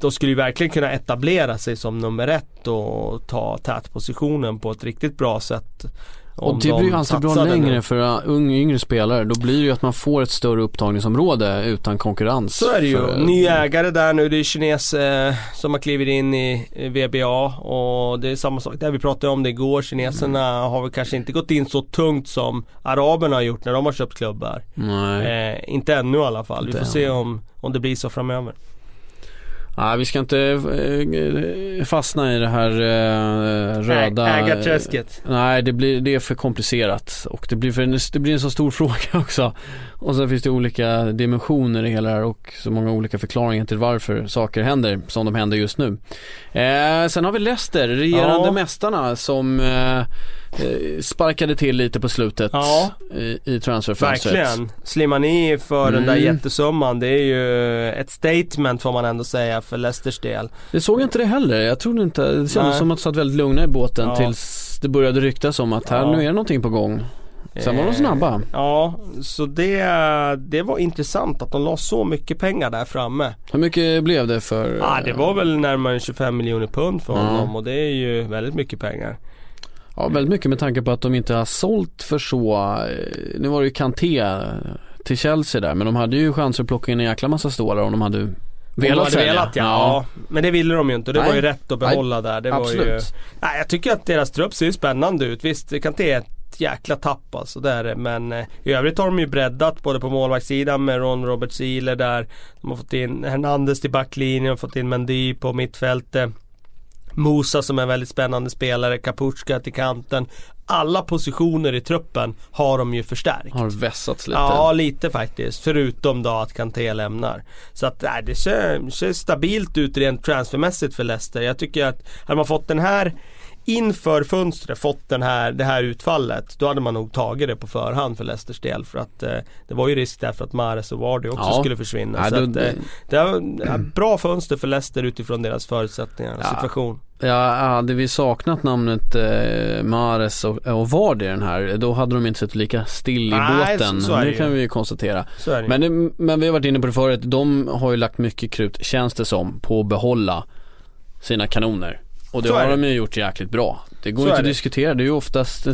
[SPEAKER 3] de skulle ju verkligen kunna etablera sig som nummer ett och ta tätpositionen på ett riktigt bra sätt.
[SPEAKER 1] Och det blir ju alltid bra längre nu. för unga, yngre spelare. Då blir det ju att man får ett större upptagningsområde utan konkurrens.
[SPEAKER 3] Så är det ju. För... Ny ägare där nu. Det är kines eh, som har klivit in i, i VBA och det är samma sak där. Vi pratade om det igår. Kineserna mm. har väl kanske inte gått in så tungt som araberna har gjort när de har köpt klubbar.
[SPEAKER 1] Nej.
[SPEAKER 3] Eh, inte ännu i alla fall. Vi får se om, om det blir så framöver.
[SPEAKER 1] Nej, vi ska inte äh, fastna i det här äh, röda
[SPEAKER 3] Ägarträsket.
[SPEAKER 1] Nej, det, blir, det är för komplicerat. Och det blir, för, det blir en så stor fråga också. Och sen finns det olika dimensioner i hela det här och så många olika förklaringar till varför saker händer som de händer just nu. Eh, Sen har vi Leicester, regerande ja. mästarna som eh, Eh, sparkade till lite på slutet ja. i, i transferfönstret.
[SPEAKER 3] Verkligen. Slimani för mm. den där mm. jättesumman, det är ju ett statement får man ändå säga för Leicesters del.
[SPEAKER 1] Det såg jag inte det heller. Jag trodde inte, det kändes Nej. som att de satt väldigt lugna i båten ja. tills det började ryktas om att här, ja. nu är det någonting på gång. Sen var de snabba. Eh,
[SPEAKER 3] ja, så det, det var intressant att de la så mycket pengar där framme.
[SPEAKER 1] Hur mycket blev det för?
[SPEAKER 3] Ja, det var väl närmare 25 miljoner pund för honom och det är ju väldigt mycket pengar.
[SPEAKER 1] Ja, väldigt mycket med tanke på att de inte har sålt för så, eh, nu var det ju Kanté till Chelsea där, men de hade ju chanser att plocka in en jäkla massa stålar om de hade Velat
[SPEAKER 3] de hade velat ja. ja. Men det ville de ju inte och det nej. var ju rätt att behålla nej. där. Det Absolut. Ju... Nej, jag tycker att deras trupp ser spännande ut. Visst, Kanté är ett jäkla tapp alltså. Det är det. Men eh, i övrigt har de ju breddat både på målvaktssidan med Ron Robert Sealer där. De har fått in Hernandez till backlinjen, fått in Mendy på mittfältet. Musa som är en väldigt spännande spelare, Kapuchka till kanten. Alla positioner i truppen har de ju förstärkt.
[SPEAKER 1] Har vässats lite.
[SPEAKER 3] Ja, lite faktiskt. Förutom då att Kanté lämnar. Så att nej, det ser, ser stabilt ut rent transfermässigt för Leicester. Jag tycker att hade man fått den här inför fönstret fått den här, det här utfallet då hade man nog tagit det på förhand för Leicesters del för att eh, det var ju risk där för att Mares och Vardy också ja. skulle försvinna. Ja, då, att, eh, det var bra fönster för Leicester utifrån deras förutsättningar och ja. situation.
[SPEAKER 1] Ja, hade vi saknat namnet eh, Mares och, och Vardy den här då hade de inte suttit lika still i Nej, båten. Så, så det kan vi ju konstatera. Men, det, men vi har varit inne på det förut, de har ju lagt mycket krut, känns det som, på att behålla sina kanoner. Och det har de ju gjort jäkligt bra. Det går så inte att diskutera. Det är ju oftast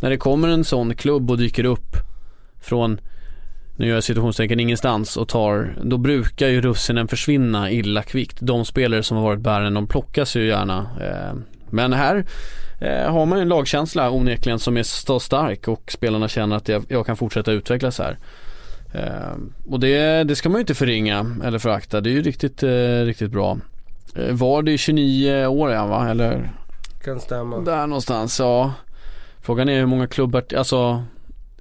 [SPEAKER 1] när det kommer en sån klubb och dyker upp från nu gör jag situationstecken ingenstans och tar, då brukar ju russinen försvinna illa kvickt. De spelare som har varit bärande, de plockas ju gärna. Eh, men här eh, har man ju en lagkänsla onekligen som är så stark och spelarna känner att jag, kan fortsätta utvecklas här. Eh, och det, det ska man ju inte förringa eller förakta. Det är ju riktigt, riktigt bra. Eh, var det 29 år ja va eller?
[SPEAKER 3] Kan stämma.
[SPEAKER 1] Där någonstans ja. Frågan är hur många klubbar, alltså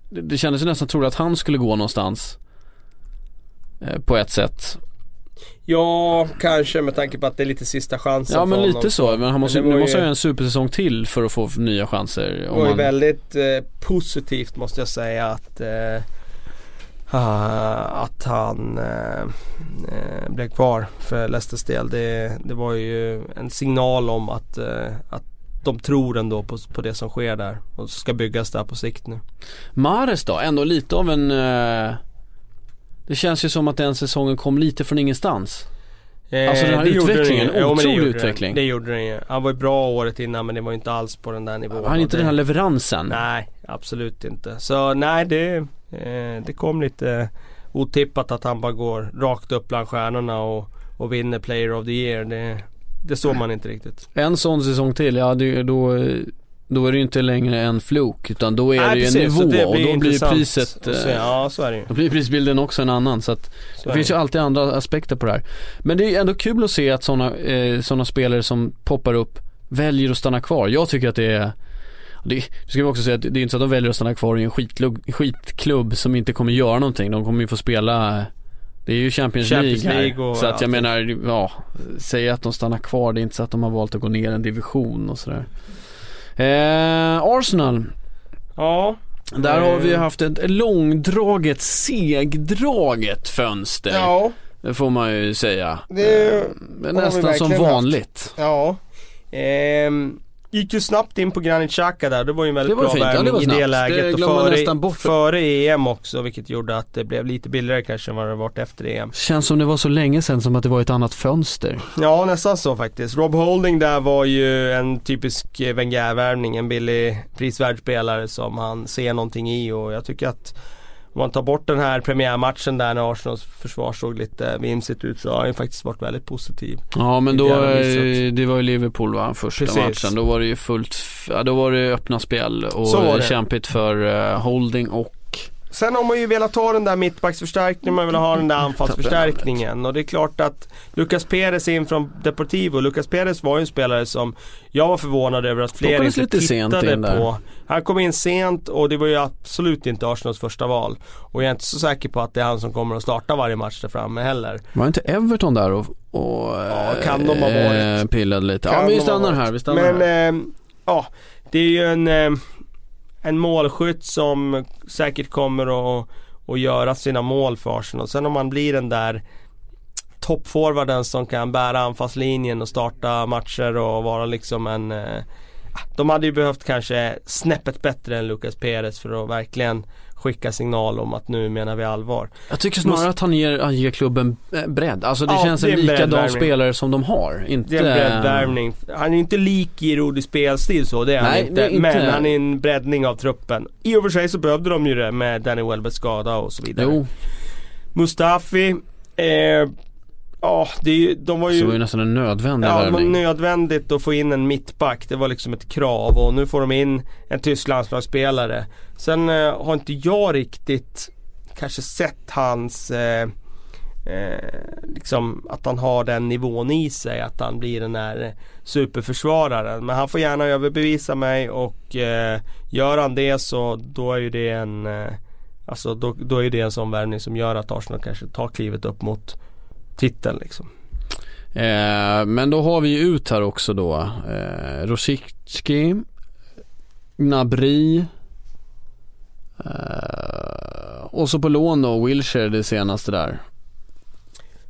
[SPEAKER 1] det, det kändes ju nästan troligt att han skulle gå någonstans. Eh, på ett sätt.
[SPEAKER 3] Ja, kanske med tanke på att det är lite sista chansen
[SPEAKER 1] Ja men lite honom. så, men han måste, men måste ju... ha en supersäsong till för att få nya chanser.
[SPEAKER 3] Det var ju man... väldigt eh, positivt måste jag säga att eh, Eh, att han uh, uh, blev kvar för Leicesters del. Det, det var ju en signal om att, att de tror ändå på, på det som sker där och ska byggas där på sikt nu.
[SPEAKER 1] Mares då, ändå lite av en Det känns ju som att den säsongen kom lite från ingenstans. Alltså den här utvecklingen, den, otrolig
[SPEAKER 3] det
[SPEAKER 1] utveckling.
[SPEAKER 3] Den, det gjorde den ju. Han var ju bra året innan men det var ju inte alls på den där nivån.
[SPEAKER 1] Han inte
[SPEAKER 3] det,
[SPEAKER 1] den här leveransen.
[SPEAKER 3] Nej, absolut inte. Så nej det Eh, det kom lite otippat att han bara går rakt upp bland stjärnorna och, och vinner Player of the Year. Det, det såg man inte riktigt.
[SPEAKER 1] En sån säsong till, ja det, då, då är det ju inte längre en flok utan då är Nej, det ju en nivå och då blir priset
[SPEAKER 3] se, Ja så är det ju.
[SPEAKER 1] Då blir prisbilden också en annan så att så det finns ju alltid andra aspekter på det här. Men det är ändå kul att se att sådana eh, såna spelare som poppar upp väljer att stanna kvar. Jag tycker att det är det, ska vi också säga att det är inte så att de väljer att stanna kvar i en skitklubb, skitklubb som inte kommer göra någonting. De kommer ju få spela det är ju Champions, Champions League, League här. Så att jag menar, ja, säga att de stannar kvar, det är inte så att de har valt att gå ner en division och sådär. Eh, Arsenal.
[SPEAKER 3] Ja.
[SPEAKER 1] Där har vi haft ett långdraget, segdraget fönster.
[SPEAKER 3] Ja.
[SPEAKER 1] Det får man ju säga. Det
[SPEAKER 3] eh,
[SPEAKER 1] nästan som vanligt.
[SPEAKER 3] Haft. Ja. Ehm gick ju snabbt in på Granit Xhaka där, det var ju en väldigt bra
[SPEAKER 1] fint. Ja,
[SPEAKER 3] värvning
[SPEAKER 1] var
[SPEAKER 3] i det läget.
[SPEAKER 1] Det
[SPEAKER 3] och före, före EM också, vilket gjorde att det blev lite billigare kanske än vad det varit efter EM.
[SPEAKER 1] Känns som det var så länge sedan som att det var ett annat fönster.
[SPEAKER 3] Ja, nästan så faktiskt. Rob Holding där var ju en typisk Wenger-värvning, en billig prisvärd spelare som han ser någonting i och jag tycker att om man tar bort den här premiärmatchen där när Arsenals försvar såg lite vimsigt ut så har han faktiskt varit väldigt positiv.
[SPEAKER 1] Ja men då, eh, det var ju Liverpool va, första
[SPEAKER 3] Precis.
[SPEAKER 1] matchen. Då var det ju fullt, ja, då var det öppna spel och kämpigt för eh, Holding och
[SPEAKER 3] Sen har man ju velat ha den där mittbacksförstärkningen, man vill ha den där anfallsförstärkningen och det är klart att Lucas Perez in från Deportivo, Lucas Perez var ju en spelare som jag var förvånad över att fler inte
[SPEAKER 1] lite sent
[SPEAKER 3] tittade på. Han kom in sent och det var ju absolut inte Arsenals första val. Och jag är inte så säker på att det är han som kommer att starta varje match där framme heller.
[SPEAKER 1] var inte Everton där och, och
[SPEAKER 3] Ja, kan de ha varit.
[SPEAKER 1] eh, pillade lite? Ja
[SPEAKER 3] Kan
[SPEAKER 1] vi
[SPEAKER 3] de ha
[SPEAKER 1] stannar här, vi stannar
[SPEAKER 3] Men
[SPEAKER 1] här.
[SPEAKER 3] eh, ja, det är ju en, eh, en målskytt som säkert kommer att, att göra sina mål för Arsenal. Sen om man blir den där toppforwarden som kan bära anfallslinjen och starta matcher och vara liksom en eh, de hade ju behövt kanske snäppet bättre än Lucas Perez för att verkligen skicka signal om att nu menar vi allvar.
[SPEAKER 1] Jag tycker snarare att han ger, han ger klubben eh, bredd. Alltså det
[SPEAKER 3] Ja,
[SPEAKER 1] känns
[SPEAKER 3] det är
[SPEAKER 1] en likadan spelare som de har. Inte...
[SPEAKER 3] Det är en breddvärvning. Han är inte lik Giroud i spelstil så, det är
[SPEAKER 1] Nej,
[SPEAKER 3] han inte.
[SPEAKER 1] inte.
[SPEAKER 3] Men han är en breddning av truppen. I och för sig så behövde de ju det med Danny Welbecks skada och så vidare.
[SPEAKER 1] Jo,
[SPEAKER 3] Mustafi, eh, ja det är ju, de var
[SPEAKER 1] så
[SPEAKER 3] ju...
[SPEAKER 1] det var ju nästan en nödvändig
[SPEAKER 3] Ja,
[SPEAKER 1] värvning.
[SPEAKER 3] nödvändigt att få in en mittback. Det var liksom ett krav och nu får de in en tysk landslagsspelare. Sen eh, har inte jag riktigt kanske sett hans eh, eh, liksom att han har den nivån i sig. Att han blir den där superförsvararen. Men han får gärna överbevisa mig och eh, gör han det så då är ju det en eh, Alltså då, då är det en sån värvning som gör att Arsenal kanske tar klivet upp mot titeln liksom.
[SPEAKER 1] Eh, men då har vi ut här också då eh, Rosicki, Gnabry eh, och så på lån då Wilshire det senaste där.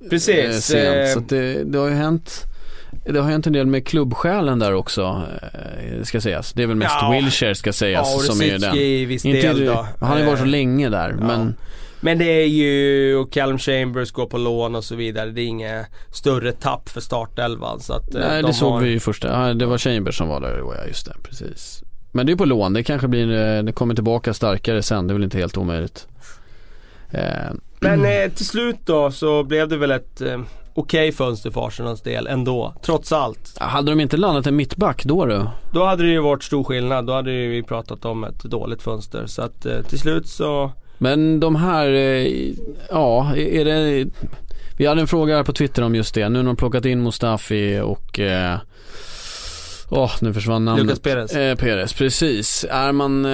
[SPEAKER 1] Eh,
[SPEAKER 3] Precis.
[SPEAKER 1] sent.
[SPEAKER 3] eh,
[SPEAKER 1] Så att det, det har ju hänt det har hänt en del med klubbsjälen där också, eh, ska sägas. Det är väl mest
[SPEAKER 3] Ja.
[SPEAKER 1] Wilshire ska sägas
[SPEAKER 3] Ja,
[SPEAKER 1] som är den.
[SPEAKER 3] i viss
[SPEAKER 1] Inte,
[SPEAKER 3] del då.
[SPEAKER 1] han har ju varit så
[SPEAKER 3] Eh,
[SPEAKER 1] länge där,
[SPEAKER 3] ja.
[SPEAKER 1] men
[SPEAKER 3] Men det är ju, och Callum Chambers går på lån och så vidare. Det är inget större tapp för startelvan. Så att, eh,
[SPEAKER 1] nej
[SPEAKER 3] de
[SPEAKER 1] det såg
[SPEAKER 3] har...
[SPEAKER 1] vi ju första, ja, det var Chambers som var där, ja just det, precis. Men det är på lån, det kanske blir, eh, det kommer tillbaka starkare sen, det är väl inte helt omöjligt. Eh,
[SPEAKER 3] Men eh, till slut då så blev det väl ett eh, okej fönster för Arsenals del ändå. Trots allt.
[SPEAKER 1] hade de inte landat en mittback då du?
[SPEAKER 3] Då hade det ju varit stor skillnad. Då hade vi pratat om ett dåligt fönster. Så att eh, till slut så
[SPEAKER 1] Men de här, eh, ja, är det Vi hade en fråga här på Twitter om just det. Nu när de plockat in Mustafi och eh, Åh, nu försvann namnet.
[SPEAKER 3] Lucas Perez.
[SPEAKER 1] Eh, Perez, precis. Är man, eh,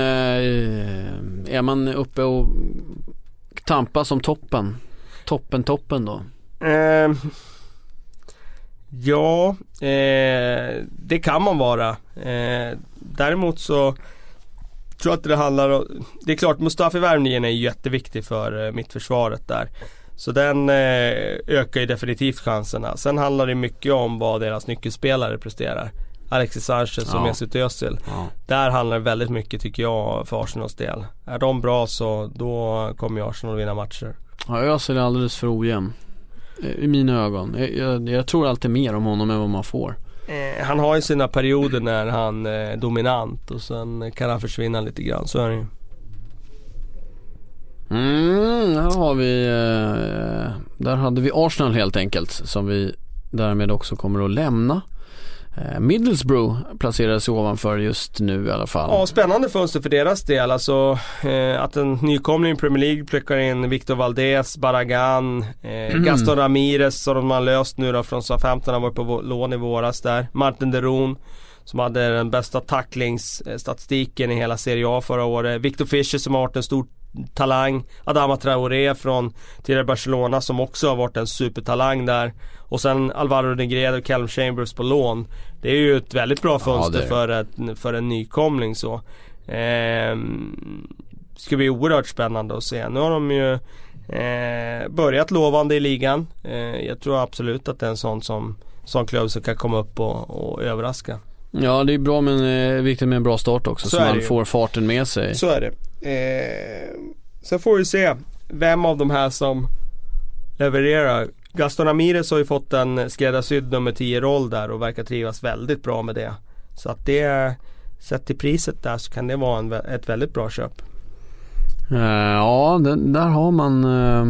[SPEAKER 1] är man uppe och tampas om toppen? Toppen, toppen då?
[SPEAKER 3] Eh, ja, det kan man vara. Eh, däremot så tror att det handlar om, det är klart Mustafi-värvningen är ju jätteviktig för eh, mittförsvaret där. Så den eh, ökar ju definitivt chanserna. Sen handlar det mycket om vad deras nyckelspelare presterar. Alexis Sanchez och
[SPEAKER 1] Ja.
[SPEAKER 3] Mesut Özil.
[SPEAKER 1] Ja.
[SPEAKER 3] Där handlar det väldigt mycket tycker jag för Arsenals del. Är de bra så då kommer ju Arsenal vinna matcher.
[SPEAKER 1] Ja, Özil är alldeles för ojämn. Eh, I mina ögon. Jag, jag, jag tror alltid mer om honom än vad man får.
[SPEAKER 3] Eh, han har ju sina perioder när han eh, är dominant och sen kan han försvinna lite grann, så är det ju.
[SPEAKER 1] Mm, här har vi, eh, där hade vi Arsenal helt enkelt som vi därmed också kommer att lämna. Eh, Middlesbrough placerar sig ovanför just nu i alla fall.
[SPEAKER 3] Ja, spännande fönster för deras del. Alltså eh, att en nykomling i Premier League plockar in Victor Valdez, Barragan, eh, Gaston Ramirez som de har löst nu då från Southampton. Han var på lån i våras där. Martin Deron som hade den bästa tacklingsstatistiken i hela Serie A förra året. Victor Fischer som har varit en stor talang. Adama Traoré från tidigare Barcelona som också har varit en supertalang där. Och sen Alvaro Negredo och Callum Chambers på lån. Det är ju ett väldigt bra fönster
[SPEAKER 1] det det.
[SPEAKER 3] för, ett, för en nykomling så. Ehm, ska bli oerhört spännande att se. Nu har de ju eh, börjat lovande i ligan. Eh, jag tror absolut att det är en sån som sån klubb som kan komma upp och, och överraska.
[SPEAKER 1] Ja det är bra men eh, viktigt med en bra start också så,
[SPEAKER 3] Så
[SPEAKER 1] man
[SPEAKER 3] det
[SPEAKER 1] får farten med sig.
[SPEAKER 3] Så är det. Eh, sen får vi se vem av de här som levererar. Gaston Amires har ju fått en skräddarsydd nummer 10 roll där och verkar trivas väldigt bra med det. Så att det, sett till priset där så kan det vara en, ett väldigt bra köp.
[SPEAKER 1] Eh, ja, den, där har man eh,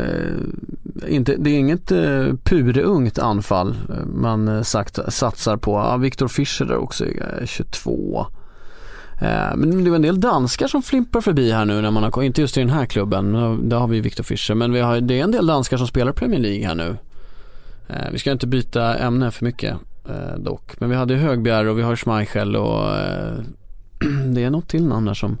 [SPEAKER 1] eh, inte, det är inget eh, purungt anfall eh, man eh, sagt, satsar på. Ja, Viktor Fischer där också, 22. Eh, Men det var en del danskar som flimpar förbi här nu när man har, inte just i den här klubben, där har vi Viktor Fischer, men vi har, det är en del danskar som spelar Premier League här nu. Eh, Vi ska inte byta ämne för mycket eh, dock, men vi hade Högbjer och vi har Schmeichel och eh, det är något till namn där som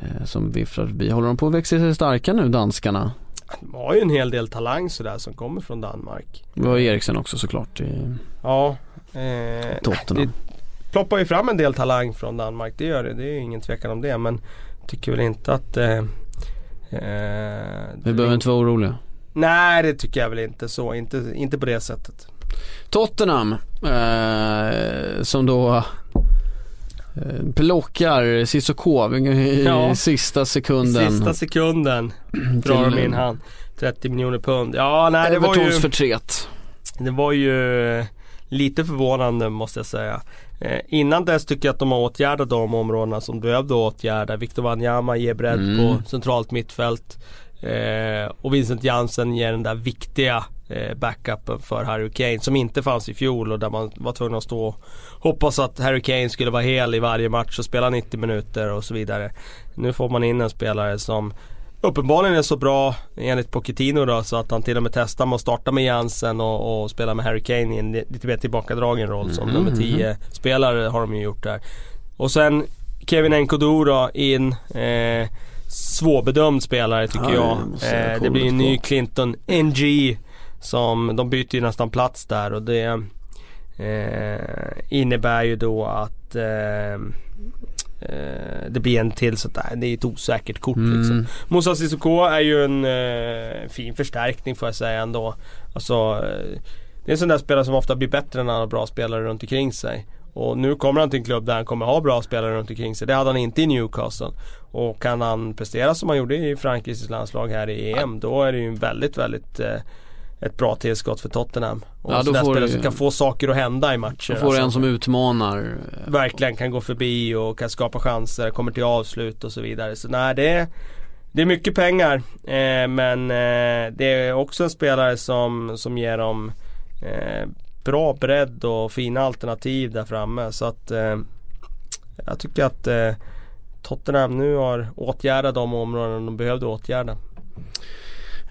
[SPEAKER 1] eh, som viffrar förbi. Håller de på att växa sig starka nu danskarna?
[SPEAKER 3] De har ju en hel del talang sådär som kommer från Danmark.
[SPEAKER 1] Det var Eriksen också såklart i
[SPEAKER 3] Ja. Eh,
[SPEAKER 1] Tottenham.
[SPEAKER 3] det ploppar ju fram en del talang från Danmark. Det gör det. Det är ju ingen tvekan om det. Men tycker väl inte att eh, eh,
[SPEAKER 1] Vi behöver inte vara oroliga.
[SPEAKER 3] Nej det tycker jag väl inte så. Inte, inte på det sättet.
[SPEAKER 1] Tottenham eh, som då eh, plockar Cissoko i
[SPEAKER 3] Ja.
[SPEAKER 1] sista sekunden.
[SPEAKER 3] Sista sekunden drar de in han. 30 miljoner pund. Ja nej det var ju,
[SPEAKER 1] förtret.
[SPEAKER 3] det var ju lite förvånande måste jag säga. Eh, innan dess tycker jag att de har åtgärdat de områdena som behövde åtgärda. Victor Wanyama ger bredd
[SPEAKER 1] Mm.
[SPEAKER 3] på centralt mittfält. Eh, och Vincent Jansen ger den där viktiga eh, backupen för Harry Kane som inte fanns i fjol och där man var tvungen att stå och hoppas att Harry Kane skulle vara hel i varje match och spela 90 minuter och så vidare. Nu får man in en spelare som uppenbarligen är så bra enligt Pochettino då så att han till och med testar med att starta med Jansen och, och spela med Harry Kane i en lite mer tillbakadragen roll som
[SPEAKER 1] Mhm,
[SPEAKER 3] nummer 10 spelare har de ju gjort där. Och sen Kevin Nkodu då in. Eh, svårbedömd spelare tycker
[SPEAKER 1] Ja,
[SPEAKER 3] jag. Eh, det blir en ny Clinton NG som de byter ju nästan plats där och det eh, innebär ju då att eh, eh, det blir en till sånt där. Det är ett osäkert kort liksom.
[SPEAKER 1] Mm.
[SPEAKER 3] Moussa Sissoko är ju en eh, fin förstärkning får jag säga ändå. Alltså, eh, det är en sån där spelare som ofta blir bättre när han har bra spelare runt omkring sig. Och nu kommer han till en klubb där han kommer ha bra spelare runt omkring sig. Det hade han inte i Newcastle. Och kan han prestera som han gjorde i Frankrikes landslag här i EM då är det ju en väldigt, väldigt eh, ett bra tillskott för Tottenham. Och
[SPEAKER 1] Ja, får
[SPEAKER 3] spelare som kan få saker att hända i matcher.
[SPEAKER 1] Då får du en
[SPEAKER 3] alltså.
[SPEAKER 1] som utmanar.
[SPEAKER 3] verkligen kan gå förbi och kan skapa chanser, kommer till avslut och så vidare. Så nej, det är, det är mycket pengar. Eh, men eh, det är också en spelare som, som ger dem eh, bra bredd och fina alternativ där framme. Så att eh, jag tycker att eh, Tottenham nu har åtgärdat de områden de behövde åtgärda.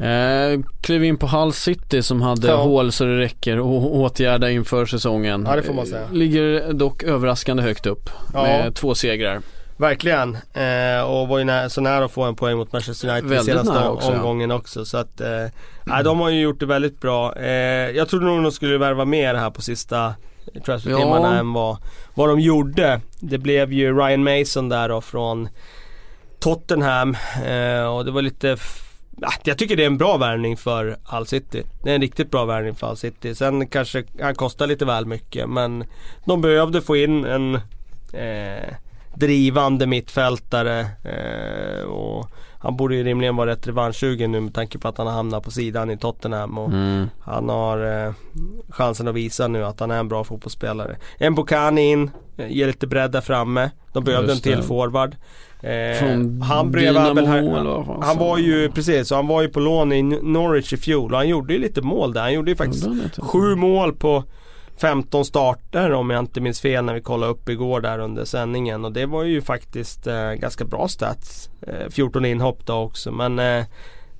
[SPEAKER 1] Eh, klev in på Hull City som hade
[SPEAKER 3] Ja.
[SPEAKER 1] hål så det räcker och åtgärda inför säsongen.
[SPEAKER 3] Ja, det får man säga.
[SPEAKER 1] Eh, Ligger dock överraskande högt upp
[SPEAKER 3] Ja.
[SPEAKER 1] med två segrar.
[SPEAKER 3] Verkligen. Eh, och var ju nä- så nära att få en poäng mot Manchester United
[SPEAKER 1] Väldigt
[SPEAKER 3] senaste
[SPEAKER 1] också, ja.
[SPEAKER 3] omgången också. Så att, eh, nej, de har ju gjort det väldigt bra. Eh, jag trodde nog de skulle värva mer här på sista transfertimmarna
[SPEAKER 1] Ja.
[SPEAKER 3] än vad, vad de gjorde. Det blev ju Ryan Mason där då från Tottenham. Eh, och det var lite Ja, jag tycker det är en bra värvning för Hull City. Det är en riktigt bra värvning för Hull City. Sen kanske han kostar lite väl mycket men de behövde få in en eh, drivande mittfältare. Eh, och han borde ju rimligen vara rätt revanschsugen nu med tanke på att han har hamnat på sidan i Tottenham. Och
[SPEAKER 1] Mm.
[SPEAKER 3] Han har eh, chansen att visa nu att han är en bra fotbollsspelare. Mbokani in, eh, ger lite bredd där framme. De behövde en till forward. Eh,
[SPEAKER 1] Från
[SPEAKER 3] han
[SPEAKER 1] Dynamo
[SPEAKER 3] här, Han
[SPEAKER 1] sa
[SPEAKER 3] var
[SPEAKER 1] han?
[SPEAKER 3] ju, precis, han var ju på lån i Norwich i fjol och han gjorde ju lite mål där. Han gjorde ju faktiskt
[SPEAKER 1] han
[SPEAKER 3] sju mål på 15 starter om jag inte minns fel när vi kollade upp igår där under sändningen. Och det var ju faktiskt eh, ganska bra stats. Eh, 14 inhopp då också men eh,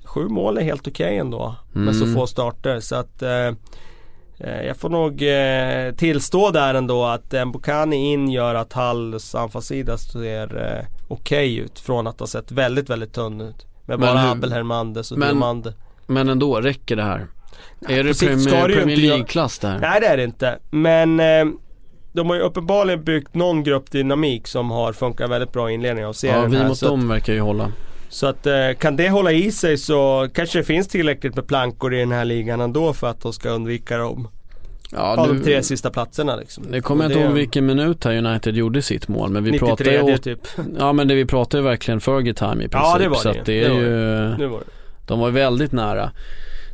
[SPEAKER 3] sju mål är helt okej ändå. Med så
[SPEAKER 1] Mm.
[SPEAKER 3] få starter. Så att eh, eh, jag får nog eh, tillstå där ändå att Mbokani in gör att Halls anfallssida ser okej ut. Från att ha sett väldigt, väldigt tunn ut. Med
[SPEAKER 1] Men
[SPEAKER 3] bara
[SPEAKER 1] hur-
[SPEAKER 3] Abel Hernandez och
[SPEAKER 1] men-
[SPEAKER 3] Diomande.
[SPEAKER 1] Men ändå, räcker det här? Är det Premier,
[SPEAKER 3] det
[SPEAKER 1] Premier League-klass där?
[SPEAKER 3] Nej det är det inte. Men eh, de har ju uppenbarligen byggt någon gruppdynamik som har funkat väldigt bra i inledningen av serien
[SPEAKER 1] Ja, vi
[SPEAKER 3] här.
[SPEAKER 1] mot
[SPEAKER 3] så, att,
[SPEAKER 1] dem verkar ju hålla.
[SPEAKER 3] så att eh, kan det hålla i sig så kanske det finns tillräckligt med plankor i den här ligan ändå för att de ska undvika dem. Ja, av de tre sista platserna liksom.
[SPEAKER 1] Det kommer jag inte ihåg vilken minut här United gjorde sitt mål men vi 93
[SPEAKER 3] pratade ju typ.
[SPEAKER 1] Ja men det vi pratade ju verkligen Fergie time i princip. Ja det var det. Så att det, är det ju, det. var det. De var ju väldigt nära.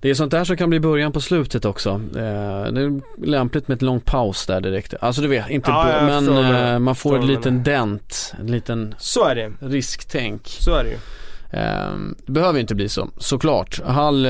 [SPEAKER 1] Det är sånt där som kan bli början på slutet också. Eh, det är lämpligt med ett lång paus där direkt. Alltså du vet, inte ja, men eh, man får en liten dent, en liten
[SPEAKER 3] Så är det.
[SPEAKER 1] risktänk.
[SPEAKER 3] Så är det ju.
[SPEAKER 1] Eh, det behöver inte bli så, såklart. Hall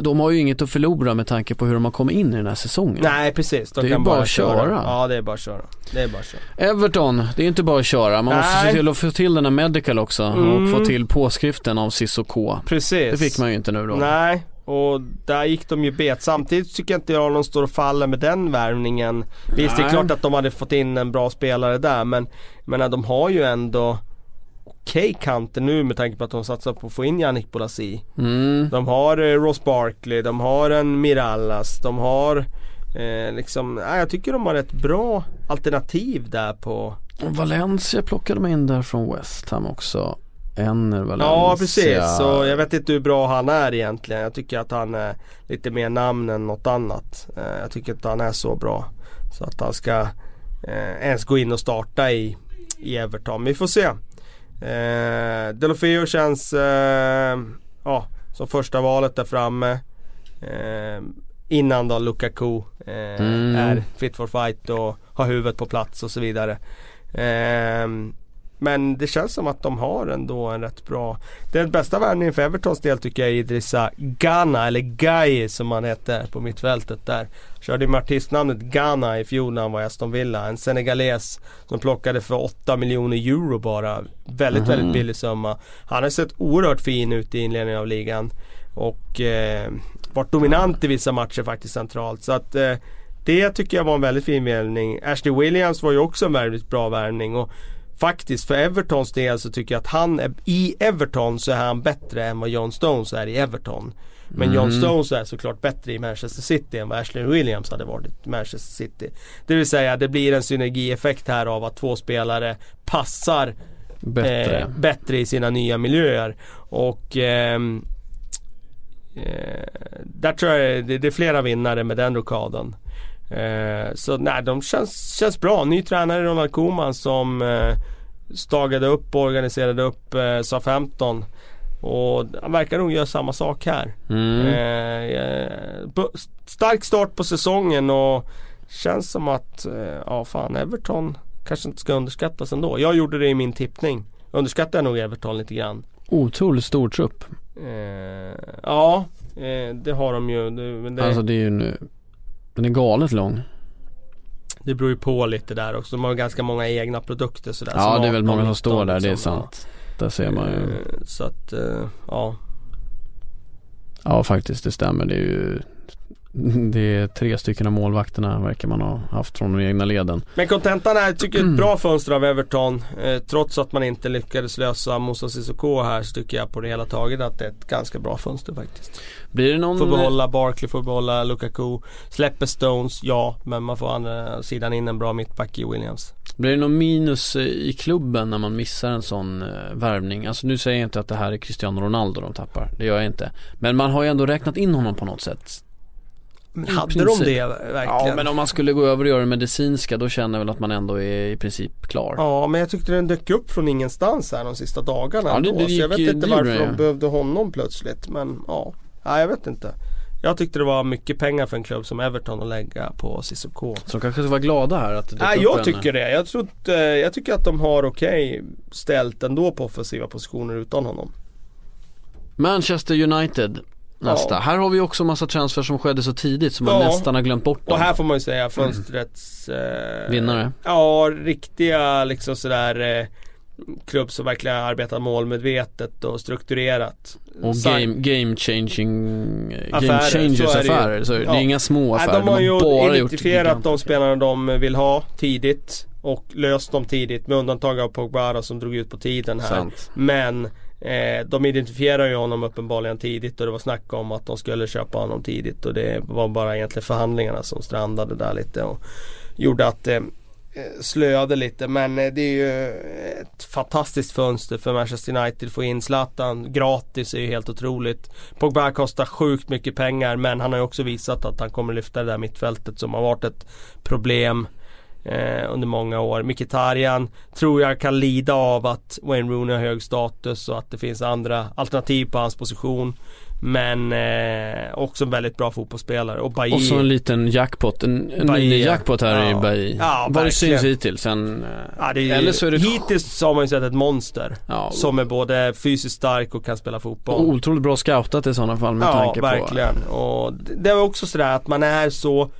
[SPEAKER 1] de har ju inget att förlora med tanke på hur de har kommit in i den här säsongen.
[SPEAKER 3] Nej precis,
[SPEAKER 1] de det är kan bara, bara köra. köra.
[SPEAKER 3] Ja det är bara att köra. Det är bara att köra.
[SPEAKER 1] Everton, det är inte bara att köra. Man Nej. måste se till att få till den här medical också mm. och få till påskriften av Cissoko.
[SPEAKER 3] Precis.
[SPEAKER 1] Det fick man ju inte nu då.
[SPEAKER 3] Nej, och där gick de ju bet. Samtidigt tycker jag inte jag de står och faller med den värvningen. Visst det är klart att de hade fått in en bra spelare där men, men de har ju ändå okej kanter nu med tanke på att de satsar på att få in Yannick Bolasi. Mm. De har eh, Ross Barkley, de har en Mirallas, de har eh, liksom, äh, jag tycker de har ett bra alternativ där på
[SPEAKER 1] Valencia plockade de in där från West Ham också. Enner Valencia.
[SPEAKER 3] Ja precis, så jag vet inte hur bra han är egentligen. Jag tycker att han är lite mer namn än något annat. Eh, jag tycker inte han är så bra. Så att han ska eh, ens gå in och starta i, i Everton. Vi får se. Eh, Delofeo känns eh, ja, som första valet där framme. Eh, innan då Lukaku eh, mm. är fit for fight och har huvudet på plats och så vidare. Eh, men det känns som att de har ändå en rätt bra Den bästa värvningen för Evertons del tycker jag är Idrissa Ghana eller Gai som han heter på mittfältet där. Körde med artistnamnet Ghana i fjol när han var i Aston Villa. En senegales som plockade för 8 miljoner euro bara. Väldigt, mm. väldigt billig summa. Han har sett oerhört fin ut i inledningen av ligan. Och eh, varit dominant i vissa matcher faktiskt centralt. Så att eh, det tycker jag var en väldigt fin värvning. Ashley Williams var ju också en väldigt bra värvning. Och faktiskt för Evertons del så tycker jag att han är, i Everton så är han bättre än vad John Stones är i Everton. Men mm. John Stones är såklart bättre i Manchester City än vad Ashley Williams hade varit i Manchester City. Det vill säga det blir en synergieffekt här av att två spelare passar bättre, eh, bättre i sina nya miljöer. Och ehm, eh, där tror jag det, det är flera vinnare med den rokaden. Eh, så nej, de känns, känns bra. Ny tränare Ronald Koeman som eh, stagade upp och organiserade upp eh, SA-15. Och han verkar nog göra samma sak här. Mm. Eh, eh stark start på säsongen och känns som att, eh, ja fan Everton kanske inte ska underskattas ändå. Jag gjorde det i min tippning. Underskattar nog Everton lite grann.
[SPEAKER 1] Otroligt stor trupp.
[SPEAKER 3] Eh, ja, det har de ju.
[SPEAKER 1] Det, det... Alltså det är ju nu den är galet lång.
[SPEAKER 3] Det beror ju på lite där också. De har ganska många egna produkter sådär.
[SPEAKER 1] Ja det är väl många som står där, det är liksom. sant. Där ser man ju.
[SPEAKER 3] Eh, så att, eh, ja.
[SPEAKER 1] Ja faktiskt, det stämmer. Det är ju det är tre stycken av målvakterna verkar man ha haft från de egna leden.
[SPEAKER 3] Men kontentan är, tycker jag, ett bra fönster av Everton. Eh, trots att man inte lyckades lösa Moussa Sissoko här så tycker jag på det hela taget att det är ett ganska bra fönster faktiskt.
[SPEAKER 1] Blir det någon...
[SPEAKER 3] Får behålla Barkley, får behålla Lukaku. Släpper Stones, ja. Men man får andra sidan in en bra mittback i Williams.
[SPEAKER 1] Blir det någon minus eh, i klubben när man missar en sån eh, värvning? Alltså nu säger jag inte att det här är Cristiano Ronaldo de tappar. Det gör jag inte. Men man har ju ändå räknat in honom på något sätt.
[SPEAKER 3] Men hade de det verkligen?
[SPEAKER 1] Ja men om man skulle gå över och göra det medicinska då känner jag väl att man ändå är i princip klar.
[SPEAKER 3] Ja men jag tyckte den dök upp från ingenstans här de sista dagarna ja, det, det gick, Så jag vet inte varför de behövde honom plötsligt men ja. Nej jag vet inte. Jag tyckte det var mycket pengar för en klubb som Everton att lägga på Cissoko.
[SPEAKER 1] Så de kanske ska vara glada här att det
[SPEAKER 3] Nej jag en... tycker det. Jag, tror att, jag tycker att de har okej okay ställt ändå på offensiva positioner utan honom.
[SPEAKER 1] Manchester United nästa. Ja. Här har vi också massa transfer som skedde så tidigt som ja. man nästan har glömt bort dem.
[SPEAKER 3] Och här får man ju säga fönstrets eh,
[SPEAKER 1] Vinnare.
[SPEAKER 3] Ja, riktiga liksom sådär eh, klubb som verkligen arbetar målmedvetet och strukturerat.
[SPEAKER 1] Och game, game changing affärer, Game changers affärer. Så det är inga små affärer.
[SPEAKER 3] Nej, de har ju de har identifierat de spelarna de vill ha tidigt. Och löst dem tidigt med undantag av Pogbara som drog ut på tiden här. Sant. Men Eh, de identifierade ju honom uppenbarligen tidigt och det var snack om att de skulle köpa honom tidigt och det var bara egentligen förhandlingarna som strandade där lite och gjorde att det eh, slöade lite. Men eh, det är ju ett fantastiskt fönster för Manchester United. Att få in Zlatan gratis är ju helt otroligt. Pogba kostar sjukt mycket pengar men han har ju också visat att han kommer lyfta det där mittfältet som har varit ett problem eh, under många år. Mkhitaryan tror jag kan lida av att Wayne Rooney har hög status och att det finns andra alternativ på hans position. Men eh, också en väldigt bra fotbollsspelare. Och, Bailly,
[SPEAKER 1] och så en liten jackpot, en, en mini-jackpot här ja. i Bailly. Ja, Vad det syns hittills. Sen,
[SPEAKER 3] ja, det är, eller så är det hittills har man ju sett ett monster. Ja, som är både fysiskt stark och kan spela fotboll.
[SPEAKER 1] otroligt bra scoutat i sådana fall med
[SPEAKER 3] ja,
[SPEAKER 1] tanke
[SPEAKER 3] på... Ja, verkligen. Och det är också sådär att man är så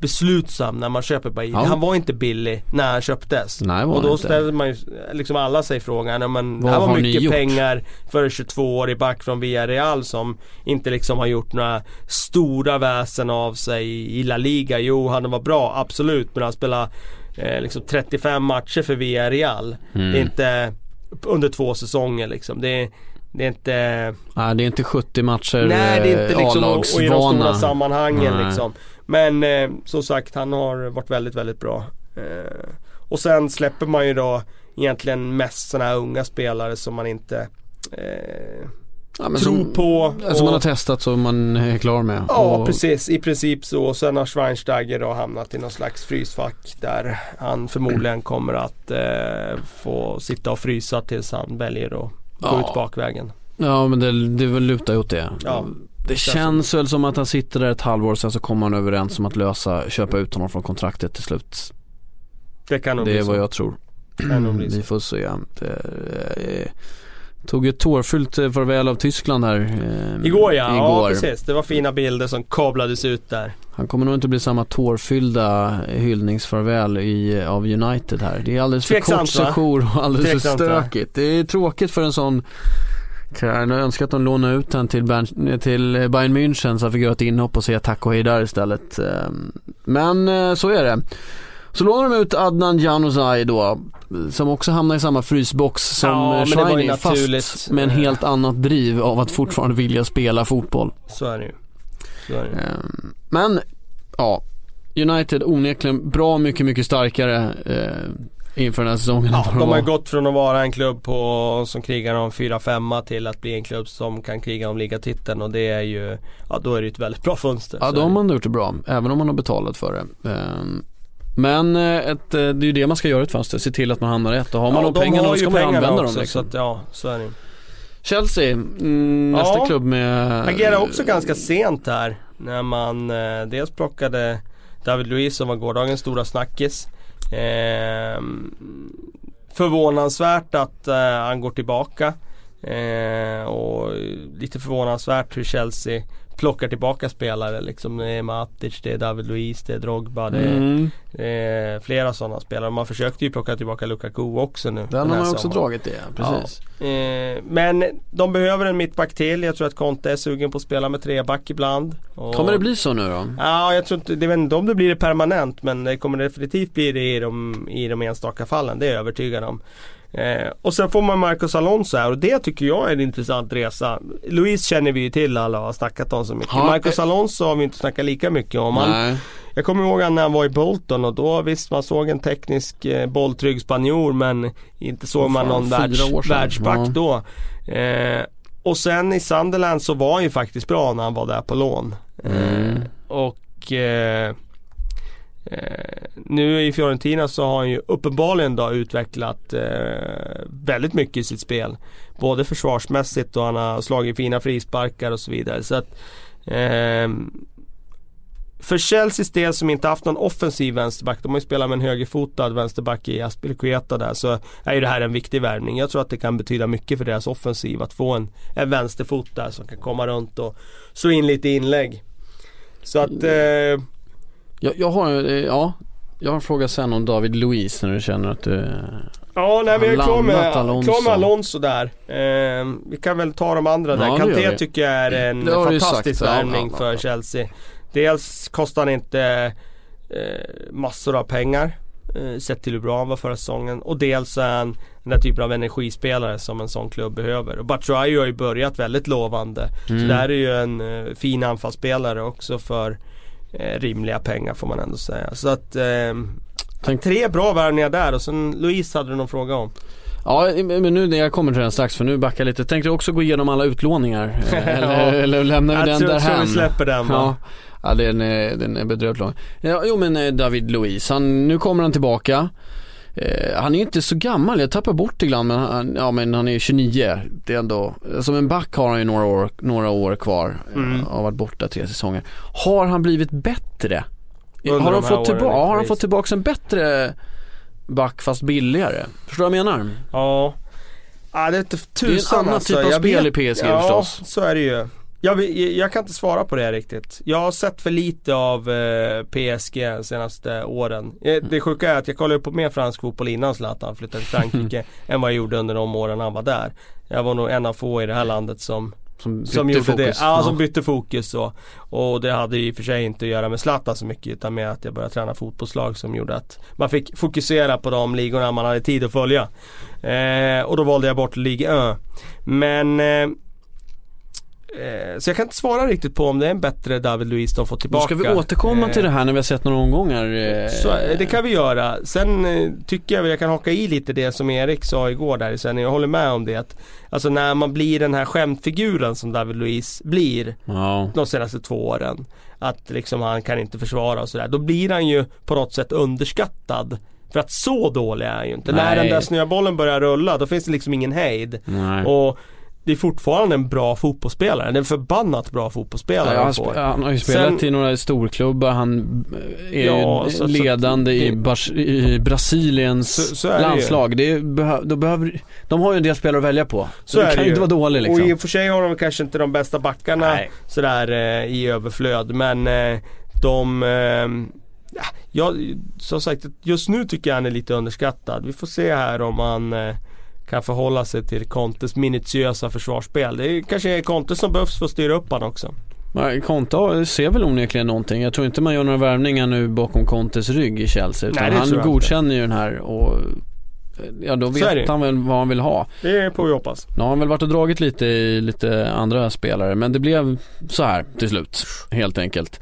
[SPEAKER 3] beslutsam när man köper Bailly. Ja. Han var inte billig när han köptes.
[SPEAKER 1] Nej,
[SPEAKER 3] och då ställer man ju, liksom alla sig frågan, men det här var mycket pengar för en 22-årig back från Villarreal som inte liksom har gjort några stora väsen av sig i La Liga. Jo, han var bra, absolut, men han spelade eh, liksom 35 matcher för Villarreal. Mm. Det är inte under två säsonger liksom. Det är, det är inte...
[SPEAKER 1] Nej det är inte 70 matcher
[SPEAKER 3] Nej det är inte liksom och, och i de stora sammanhangen Nej. liksom. Men eh, som sagt han har varit väldigt väldigt bra. Eh, och sen släpper man ju då egentligen mest sådana här unga spelare som man inte eh, ja, tror
[SPEAKER 1] som,
[SPEAKER 3] på.
[SPEAKER 1] Som och, man har testat så man är klar med.
[SPEAKER 3] Ja och, precis, i princip så. Och sen har Schweinsteiger då hamnat i någon slags frysfack där han förmodligen kommer att eh, få sitta och frysa tills han väljer att gå ja. ut bakvägen.
[SPEAKER 1] Ja men det, det lutar ju åt det. Ja. Det känns väl som att han sitter där ett halvår sen så kommer han överens om att lösa, köpa ut honom från kontraktet till slut.
[SPEAKER 3] Det kan nog
[SPEAKER 1] Det
[SPEAKER 3] är
[SPEAKER 1] vad jag tror. Vi får se. Det, eh, tog ett tårfyllt farväl av Tyskland här
[SPEAKER 3] eh, Igår ja, igår. ja precis. Det var fina bilder som kablades ut där.
[SPEAKER 1] Han kommer nog inte bli samma tårfyllda hyllningsfarväl i, av United här. Det är alldeles för Tveksamt, kort sejour och alldeles Tveksamt, för stökigt. Det är tråkigt för en sån jag önskar att de lånade ut den till, till Bayern München så jag fick göra ett inhopp och säga tack och hej där istället. Ehm, men eh, så är det. Så lånar de ut Adnan Januzaj då, som också hamnar i samma frysbox som ja, Shiny, fast med en helt annat driv av att fortfarande vilja spela fotboll.
[SPEAKER 3] Så är det ju. Så är det.
[SPEAKER 1] Ehm, men, ja. United onekligen bra mycket, mycket starkare eh, inför den här säsongen.
[SPEAKER 3] Ja, de har gått från att vara en klubb på, som krigar om 4-5 till att bli en klubb som kan kriga om ligatiteln och det är ju, ja då är det ett väldigt bra fönster.
[SPEAKER 1] Ja, då har man gjort det bra, även om man har betalat för det. Ehm, men eh, ett, eh, det är ju det man ska göra i ett fönster, se till att man hamnar rätt. Och har man ja, de pengarna då ska man använda också, dem liksom.
[SPEAKER 3] så att, ja, så är det
[SPEAKER 1] Chelsea, mm, nästa ja, klubb med...
[SPEAKER 3] Agerar också ganska sent här. När man eh, dels plockade David Luiz som var gårdagens stora snackis. Eh, förvånansvärt att eh, han går tillbaka. Eh, och lite förvånansvärt hur Chelsea plockar tillbaka spelare liksom. Det är Matic, det är David Luiz, det är Drogba, det är, mm. eh, flera sådana spelare. Man försökte ju plocka tillbaka Lukaku också nu.
[SPEAKER 1] Den, har man också dragit det, precis.
[SPEAKER 3] Ja. Eh, men de behöver en mittback till. Jag tror att Conte är sugen på att spela med treback ibland.
[SPEAKER 1] Och... Kommer det bli så nu då?
[SPEAKER 3] Ja, jag tror inte, det vet inte om det blir det permanent men det kommer definitivt bli det i de, i de enstaka fallen. Det är jag övertygad om. Eh, och sen får man Marcos Alonso här och det tycker jag är en intressant resa. Louise känner vi ju till alla och har snackat om så mycket. Ha, Marcos Alonso har vi inte snackat lika mycket om. Han, jag kommer ihåg när han var i Bolton och då visst man såg en teknisk eh, bolltrygg spanjor men inte såg man någon världs, världsback ja. då. Eh, och sen i Sunderland så var han ju faktiskt bra när han var där på lån. Mm. Eh, och eh, Eh, Eh, nu i Fiorentina så har han ju uppenbarligen då utvecklat eh, väldigt mycket i sitt spel. Både försvarsmässigt och han har slagit fina frisparkar och så vidare. Så att, eh, för Chelseas del som inte haft någon offensiv vänsterback, de har ju spelat med en högerfotad vänsterback i Aspilicueta där, så är ju det här en viktig värvning. Jag tror att det kan betyda mycket för deras offensiv att få en, en vänsterfot där som kan komma runt och slå in lite inlägg. Så att eh,
[SPEAKER 1] jag, jag har, eh, ja, jag har en fråga sen om David Luiz när du känner att du
[SPEAKER 3] Ja, nej, vi är klar med, Alonso. klar med Alonso där. Eh, vi kan väl ta de andra där. Ja, Kanté tycker jag är en fantastisk värvning för Chelsea. Dels kostar han inte eh, massor av pengar. Eh, sett till hur bra han var förra säsongen. Och dels är han den där typen av energispelare som en sån klubb behöver. Och Batshuayi har ju börjat väldigt lovande. Mm. Så det här är ju en eh, fin anfallsspelare också för eh, rimliga pengar får man ändå säga. Så att eh,
[SPEAKER 1] Tänk-
[SPEAKER 3] Tre bra värvningar där och sen Louise hade du någon fråga om.
[SPEAKER 1] Ja men nu, jag kommer till den strax för nu backar jag lite. Tänkte också gå igenom alla utlåningar. Eh, eller, eller lämnar vi den
[SPEAKER 3] tror,
[SPEAKER 1] där
[SPEAKER 3] tror vi
[SPEAKER 1] hem?
[SPEAKER 3] släpper den va?
[SPEAKER 1] Ja, ja den, är, den är bedrövligt lång. Ja, jo men eh, David Luiz, han, nu kommer han tillbaka. Eh, han är ju inte så gammal, jag tappar bort ibland men han, ja, men han är 29. Det är ändå, som en back har han ju några år, några år kvar.
[SPEAKER 3] Mm.
[SPEAKER 1] Har varit borta tre säsonger. Har han blivit bättre?
[SPEAKER 3] Under
[SPEAKER 1] har,
[SPEAKER 3] de
[SPEAKER 1] fått tillba- har han fått tillbaka en bättre back fast billigare? Förstår du vad jag menar?
[SPEAKER 3] Ja. Ja det är inte
[SPEAKER 1] Det är en
[SPEAKER 3] tusan
[SPEAKER 1] annan
[SPEAKER 3] alltså.
[SPEAKER 1] typ av
[SPEAKER 3] Jag
[SPEAKER 1] spel
[SPEAKER 3] vet-
[SPEAKER 1] i PSG
[SPEAKER 3] ja,
[SPEAKER 1] förstås.
[SPEAKER 3] så är det ju. Jag, jag kan inte svara på det riktigt. Jag har sett för lite av eh, PSG de senaste åren. Eh, Det sjuka är att jag kollade på mer fransk fotboll innan Zlatan flyttade till Frankrike än vad jag gjorde under de åren han var där. Jag var nog en av få i det här landet som
[SPEAKER 1] Som,
[SPEAKER 3] som
[SPEAKER 1] bytte
[SPEAKER 3] gjorde det.
[SPEAKER 1] fokus.
[SPEAKER 3] Ja, som bytte fokus och, och det hade i och för sig inte att göra med Zlatan så mycket utan med att jag började träna fotbollslag som gjorde att man fick fokusera på de ligorna man hade tid att följa. Eh, och då valde jag bort Ligue 1. Men eh, Så jag kan inte svara riktigt på om det är en bättre David Luiz de får
[SPEAKER 1] Då
[SPEAKER 3] tillbaka.
[SPEAKER 1] ska vi återkomma
[SPEAKER 3] Eh,
[SPEAKER 1] till det här när vi har sett några omgångar. eh,
[SPEAKER 3] så, det kan vi göra. Sen eh, tycker jag väl jag kan haka i lite det som Erik sa igår där i sändningen. Jag håller med om det. Att, alltså när man blir den här skämtfiguren som David Luiz blir
[SPEAKER 1] Ja.
[SPEAKER 3] de senaste två åren. Att liksom han kan inte försvara och sådär. Då blir han ju på något sätt underskattad. För att så dålig är han ju inte. När
[SPEAKER 1] Nej.
[SPEAKER 3] den där snöbollen börjar rulla då finns det liksom ingen hejd.
[SPEAKER 1] Nej.
[SPEAKER 3] Och det är fortfarande en bra fotbollsspelare. Det en förbannat bra fotbollsspelare
[SPEAKER 1] Ja,
[SPEAKER 3] han
[SPEAKER 1] sp- han har ju spelat
[SPEAKER 3] Sen-
[SPEAKER 1] i några storklubbar, han är
[SPEAKER 3] Ja,
[SPEAKER 1] ju
[SPEAKER 3] så- så-
[SPEAKER 1] ledande i,
[SPEAKER 3] det-
[SPEAKER 1] Bars- i Brasiliens
[SPEAKER 3] Så- så det
[SPEAKER 1] landslag. Det då behöver, de har ju en del spelare att välja på. Så,
[SPEAKER 3] Så
[SPEAKER 1] det kan
[SPEAKER 3] det
[SPEAKER 1] ju
[SPEAKER 3] ju.
[SPEAKER 1] inte vara dålig liksom.
[SPEAKER 3] Och i och för sig har de kanske inte de bästa backarna
[SPEAKER 1] Nej.
[SPEAKER 3] sådär eh, i överflöd men eh, de eh, ja, jag, som sagt just nu tycker jag han är lite underskattad. Vi får se här om han eh, kan förhålla sig till Contes minutiösa försvarsspel. Det är kanske är Conte som behövs för att styra upp han också.
[SPEAKER 1] Conte ser väl onekligen någonting. Jag tror inte man gör några värvningar nu bakom Contes rygg i Chelsea. Utan
[SPEAKER 3] Nej,
[SPEAKER 1] han godkänner ju den här och ja då vet han väl vad han vill ha.
[SPEAKER 3] Det får vi hoppas.
[SPEAKER 1] Nu har han väl varit och dragit lite i lite andra spelare men det blev så här till slut helt enkelt.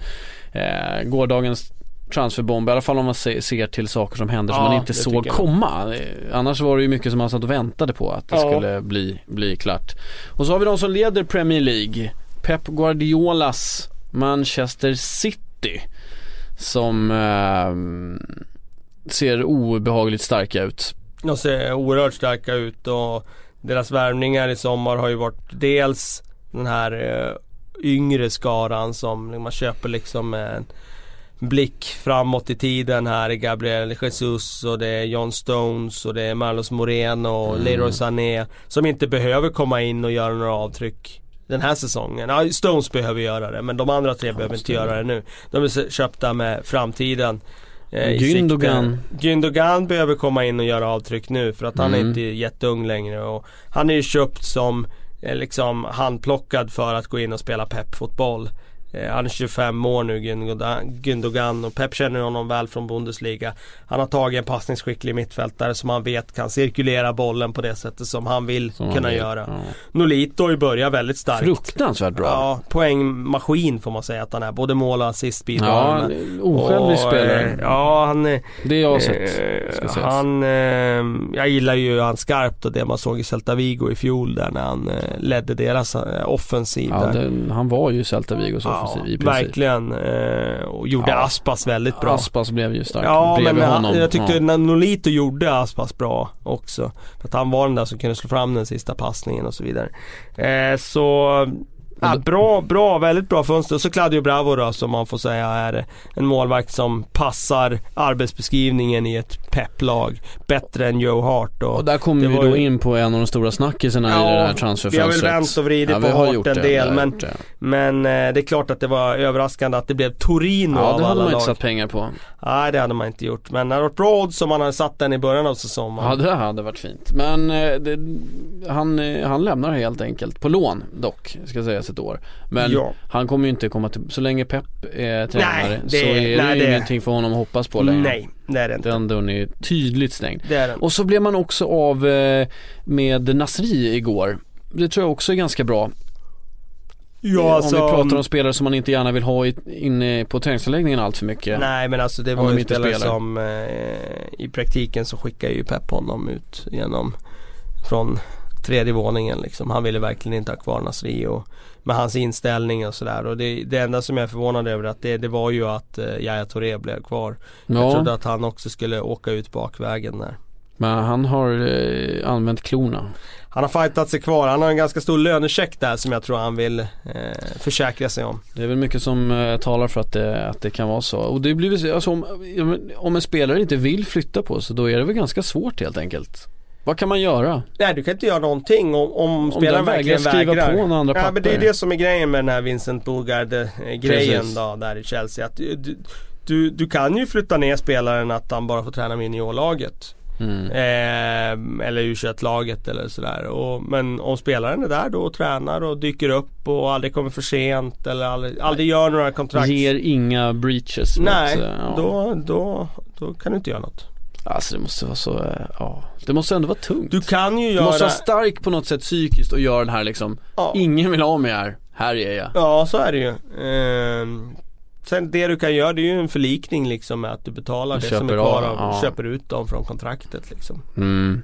[SPEAKER 1] Eh, gårdagens transferbomb, i alla fall om man se, ser till saker som händer som
[SPEAKER 3] Ja,
[SPEAKER 1] man inte såg komma. Eh, annars var det ju mycket som man satt och väntade på att det
[SPEAKER 3] Ja.
[SPEAKER 1] skulle bli, bli klart. Och så har vi de som leder Premier League. Pep Guardiolas Manchester City. Som eh, ser obehagligt starka ut.
[SPEAKER 3] De ser oerhört starka ut och deras värvningar i sommar har ju varit dels den här eh, yngre skaran som man köper liksom en blick framåt i tiden här i Gabriel Jesus och det är John Stones och det är Marlos Moreno och
[SPEAKER 1] Mm.
[SPEAKER 3] Leroy Sané som inte behöver komma in och göra några avtryck den här säsongen. Ja, Stones behöver göra det men de andra tre behöver inte göra det nu. De är köpta med framtiden. eh.
[SPEAKER 1] Gündogan.
[SPEAKER 3] Gündogan behöver komma in och göra avtryck nu för att han är
[SPEAKER 1] Mm.
[SPEAKER 3] inte jätteung längre och han är ju köpt som eh, liksom handplockad för att gå in och spela peppfotboll. Eh, Han är 25 år nu Gündogan- och Pep känner honom väl från Bundesliga. Han har tagit en passningsskicklig mittfältare som han vet kan cirkulera bollen på det sättet som han vill
[SPEAKER 1] som
[SPEAKER 3] kunna
[SPEAKER 1] vet.
[SPEAKER 3] göra.
[SPEAKER 1] Ja.
[SPEAKER 3] Nolito börjat väldigt starkt.
[SPEAKER 1] Fruktansvärt bra.
[SPEAKER 3] Ja, poängmaskin får man säga att han är. Både mål och assist bidrar
[SPEAKER 1] Ja,
[SPEAKER 3] han
[SPEAKER 1] han osjälvisk spelare.
[SPEAKER 3] eh, Ja, han är
[SPEAKER 1] Det jag har sett.
[SPEAKER 3] Eh, han, eh, jag gillar ju han skarpt och det man såg i Celta Vigo i fjol där när han eh, ledde deras eh, offensiv
[SPEAKER 1] Ja, det, han var ju Celta Vigos offensiv i princip.
[SPEAKER 3] verkligen. Eh, och gjorde
[SPEAKER 1] Ja.
[SPEAKER 3] Aspas väldigt bra.
[SPEAKER 1] Aspas blev ju stark
[SPEAKER 3] Ja
[SPEAKER 1] bredvid
[SPEAKER 3] men
[SPEAKER 1] honom.
[SPEAKER 3] jag tyckte
[SPEAKER 1] ja.
[SPEAKER 3] Nolito gjorde Aspas bra också. För att han var den där som kunde slå fram den sista passningen och så vidare. Eh, så Ja, bra, bra, väldigt bra fönster. Och så Claudio Bravo då som man får säga är en målvakt som passar arbetsbeskrivningen i ett pepplag bättre än Joe Hart. Och,
[SPEAKER 1] Och där kommer vi då
[SPEAKER 3] ju-
[SPEAKER 1] in på en av de stora snackisarna i det här
[SPEAKER 3] vi har väl
[SPEAKER 1] transferfönstret.
[SPEAKER 3] vänt och vridit
[SPEAKER 1] Ja,
[SPEAKER 3] på
[SPEAKER 1] har
[SPEAKER 3] Hart
[SPEAKER 1] gjort
[SPEAKER 3] en
[SPEAKER 1] det, vi
[SPEAKER 3] del men,
[SPEAKER 1] det.
[SPEAKER 3] men eh, det är klart att det var överraskande att det blev Torino
[SPEAKER 1] Ja,
[SPEAKER 3] av
[SPEAKER 1] det hade
[SPEAKER 3] alla
[SPEAKER 1] man
[SPEAKER 3] lag.
[SPEAKER 1] inte satt pengar på.
[SPEAKER 3] Nej det hade man inte gjort. Men det hade varit bra odds om man hade satt den i början av säsongen.
[SPEAKER 1] Ja, det hade varit fint. Men eh, det, han, eh, han lämnar helt enkelt. På lån dock, ska sägas ett år. Men
[SPEAKER 3] Ja.
[SPEAKER 1] han kommer ju inte komma till, så länge Pep är tränare
[SPEAKER 3] Nej, det-
[SPEAKER 1] så är
[SPEAKER 3] nej,
[SPEAKER 1] det,
[SPEAKER 3] det-
[SPEAKER 1] ingenting för honom att hoppas på längre.
[SPEAKER 3] Nej, det är det inte.
[SPEAKER 1] Den dörren är tydligt stängd.
[SPEAKER 3] Det är den.
[SPEAKER 1] Och så blev man också av eh, med Nasri igår. Det tror jag också är ganska bra.
[SPEAKER 3] Ja, alltså,
[SPEAKER 1] om vi pratar om spelare som man inte gärna vill ha inne på träningsanläggningen allt för mycket.
[SPEAKER 3] Nej men alltså det var ju spelare spelar. som eh, i praktiken så skickade ju Pep honom ut genom från tredje våningen liksom. Han ville verkligen inte ha kvar Nasri och med hans inställning och sådär. Och det, det enda som jag är förvånad över att det, det var ju att eh, Yahya Touré blev kvar. Ja. Jag trodde att han också skulle åka ut bakvägen där.
[SPEAKER 1] Men han har eh, använt klorna.
[SPEAKER 3] Han har fightat sig kvar. Han har en ganska stor lönecheck där som jag tror han vill eh, försäkra sig om.
[SPEAKER 1] Det är väl mycket som eh, talar för att det, att det kan vara så. Och det blir alltså, om, om en spelare inte vill flytta på sig då är det väl ganska svårt helt enkelt. Vad kan man göra?
[SPEAKER 3] Nej du kan inte göra någonting om, om, om spelaren verkligen vägrar. skriva
[SPEAKER 1] på några andra
[SPEAKER 3] papper. Ja, men det är det som är grejen med den här Vincent Bogard grejen då där i Chelsea. Att du, du, du kan ju flytta ner spelaren att han bara får träna med juniorlaget. Mm. Eh, eller u laget eller sådär. Och, men om spelaren är där då och tränar och dyker upp och aldrig kommer för sent eller aldrig, aldrig gör några kontrakt.
[SPEAKER 1] Ger inga breaches.
[SPEAKER 3] Nej, mot, ja. då, då, då kan du inte göra något.
[SPEAKER 1] Alltså det måste vara så, eh, ja. Det måste ändå vara tungt.
[SPEAKER 3] Du kan ju göra...
[SPEAKER 1] Du måste vara stark på något sätt psykiskt och göra den här liksom, ja. ingen vill ha mig här, här är jag.
[SPEAKER 3] Ja så är det ju. Ehm, sen det du kan göra det är ju en förlikning liksom med att du betalar det som är kvar av, och ja. köper ut dem från kontraktet liksom.
[SPEAKER 1] Mm.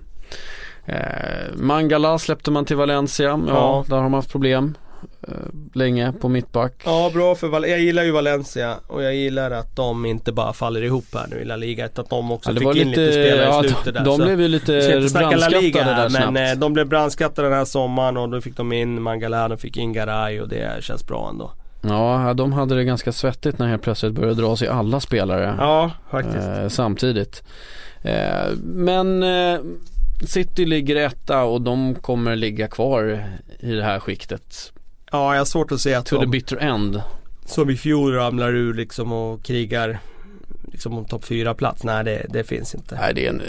[SPEAKER 1] Eh, Mangala släppte man till Valencia, ja, ja. där har man haft problem. Eh, länge på mittback.
[SPEAKER 3] Ja bra för Val jag gillar ju Valencia och jag gillar att de inte bara faller ihop här nu i La Liga utan att de också ja, fick in lite, lite spelare ja, i slutet där.
[SPEAKER 1] De blev ju lite brandskattade där snabbt.
[SPEAKER 3] Men eh, de blev brandskattade den här sommaren och då fick de in Mangalán och fick in Garay och det känns bra ändå.
[SPEAKER 1] Ja, de hade det ganska svettigt när helt plötsligt började dra sig alla spelare.
[SPEAKER 3] Ja, faktiskt.
[SPEAKER 1] Eh, Samtidigt. Eh, Men eh, City ligger etta och de kommer ligga kvar i det här skiktet.
[SPEAKER 3] Ja, jag har svårt att se att
[SPEAKER 1] To de, the bitter end.
[SPEAKER 3] Som i fjol ramlar ur liksom och krigar Liksom om topp fyra plats. Nej det, det finns inte.
[SPEAKER 1] Nej det är en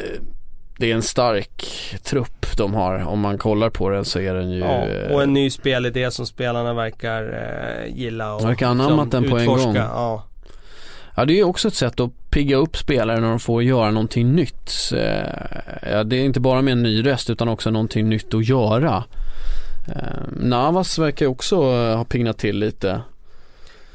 [SPEAKER 1] det är en stark trupp de har. Om man kollar på den så är den ju ja,
[SPEAKER 3] Och en ny spelidé som spelarna verkar eh, gilla och
[SPEAKER 1] Verkar anammat den på utforska. en gång
[SPEAKER 3] ja.
[SPEAKER 1] ja det är också ett sätt att pigga upp spelare när de får göra någonting nytt. Eh, ja, det är inte bara med en ny röst utan också någonting nytt att göra. Eh, Navas verkar ju också ha pignat till lite.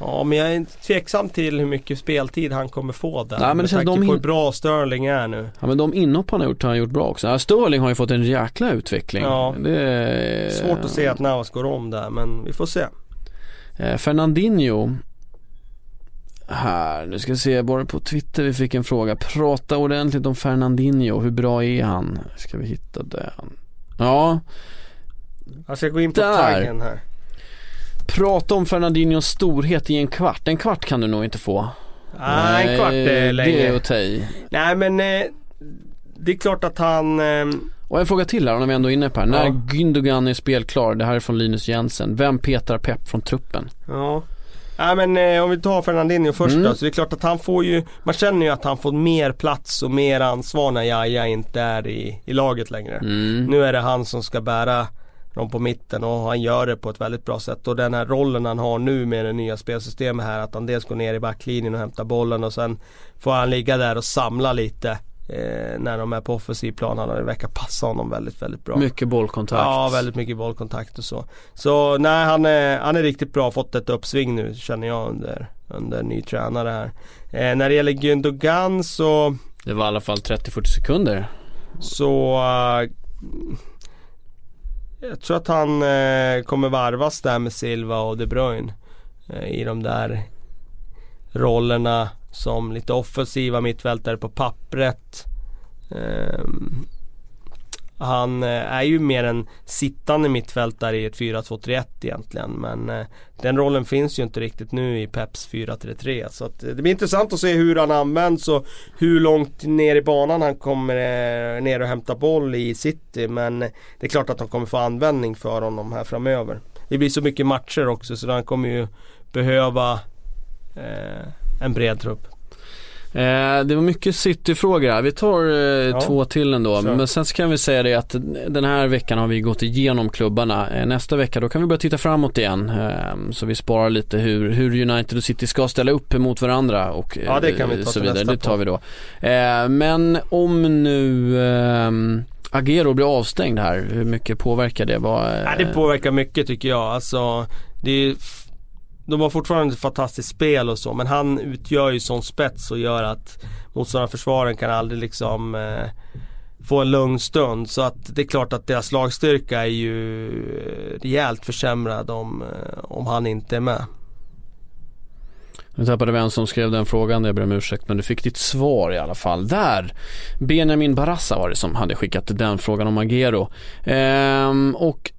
[SPEAKER 3] Ja men jag är tveksam till hur mycket speltid han kommer få där. Nej, men det känns de på hur bra Sterling är nu.
[SPEAKER 1] Ja men de inhopp han har gjort har han gjort bra också. Ja, Sterling har ju fått en jäkla utveckling.
[SPEAKER 3] Ja. Det är... Svårt att se att Navas går om där men vi får se.
[SPEAKER 1] Eh, Fernandinho här, nu ska vi se, bara på Twitter vi fick en fråga. Prata ordentligt om Fernandinho, hur bra är han? Ska vi hitta den? Ja.
[SPEAKER 3] Jag ska gå in på taggen här.
[SPEAKER 1] Prata om Fernandinhos storhet i en kvart. En kvart kan du nog inte få.
[SPEAKER 3] Nej, en kvart är länge.
[SPEAKER 1] Det är att ta i.
[SPEAKER 3] Nej men eh, det är klart att han eh,
[SPEAKER 1] och en fråga till här, om vi ändå är inne på här. Ja. När Gündogan är spelklar, det här är från Linus Jensen. Vem petar pepp från truppen?
[SPEAKER 3] Ja. Nej men eh, om vi tar Fernandinho först mm. då, så det är klart att han får ju Man känner ju att han får mer plats och mer ansvar när Jaja inte är i, i laget längre. Mm. Nu är det han som ska bära dem på mitten och han gör det på ett väldigt bra sätt. Och den här rollen han har nu med det nya spelsystemet här att han dels går ner i backlinjen och hämtar bollen och sen får han ligga där och samla lite eh, när de är på offensiv plan. Han verkar passa honom väldigt, väldigt bra.
[SPEAKER 1] Mycket bollkontakt.
[SPEAKER 3] Ja, väldigt mycket bollkontakt och så. Så nej, han är, han är riktigt bra. Fått ett uppsving nu känner jag under, under ny tränare här. Eh, när det gäller Gündogan så
[SPEAKER 1] Det var i alla fall 30-40 sekunder.
[SPEAKER 3] Så uh, jag tror att han eh, kommer varvas där med Silva och De Bruyne. Eh, I de där rollerna som lite offensiva mittfältare på pappret. Eh, han eh, är ju mer en sittande mittfältare i ett 4-2-3-1 egentligen. Men eh, den rollen finns ju inte riktigt nu i Peps 4-3-3. Så att, eh, det blir intressant att se hur han används och hur långt ner i banan han kommer ner och hämta boll i city. Men det är klart att de kommer få användning för honom här framöver. Det blir så mycket matcher också så han kommer ju behöva eh, en bred trupp.
[SPEAKER 1] Eh, det var mycket City-frågor här. Vi tar eh, ja. två till ändå. Sure. Men sen så kan vi säga det att den här veckan har vi gått igenom klubbarna. Eh, nästa vecka då kan vi börja titta framåt igen. Eh, så vi sparar lite hur, hur United och City ska ställa upp mot varandra och
[SPEAKER 3] ja, det kan vi ta
[SPEAKER 1] så vidare. Det tar vi då. Eh, men om nu ehm, Agero blir avstängd här, hur mycket påverkar det? Vad,
[SPEAKER 3] ja, det påverkar mycket tycker jag. Alltså, det är de har fortfarande ett fantastiskt spel och så men han utgör ju sån spets och gör att motståndarförsvaren kan aldrig liksom eh, få en lugn stund. Så att det är klart att deras lagstyrka är ju eh, rejält försämrad om, eh, om han inte är med.
[SPEAKER 1] Nu tappade vem som skrev den frågan, jag ber om ursäkt men du fick ditt svar i alla fall. Där! Benjamin Barassa var det som hade skickat den frågan om Agero. Ehm, och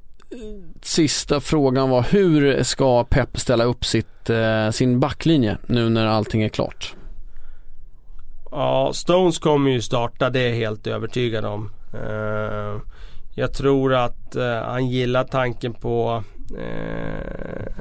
[SPEAKER 1] sista frågan var hur ska Pep ställa upp sitt, eh, sin backlinje nu när allting är klart?
[SPEAKER 3] Ja, Stones kommer ju starta, det är jag helt övertygad om. Eh, jag tror att eh, han gillar tanken på eh,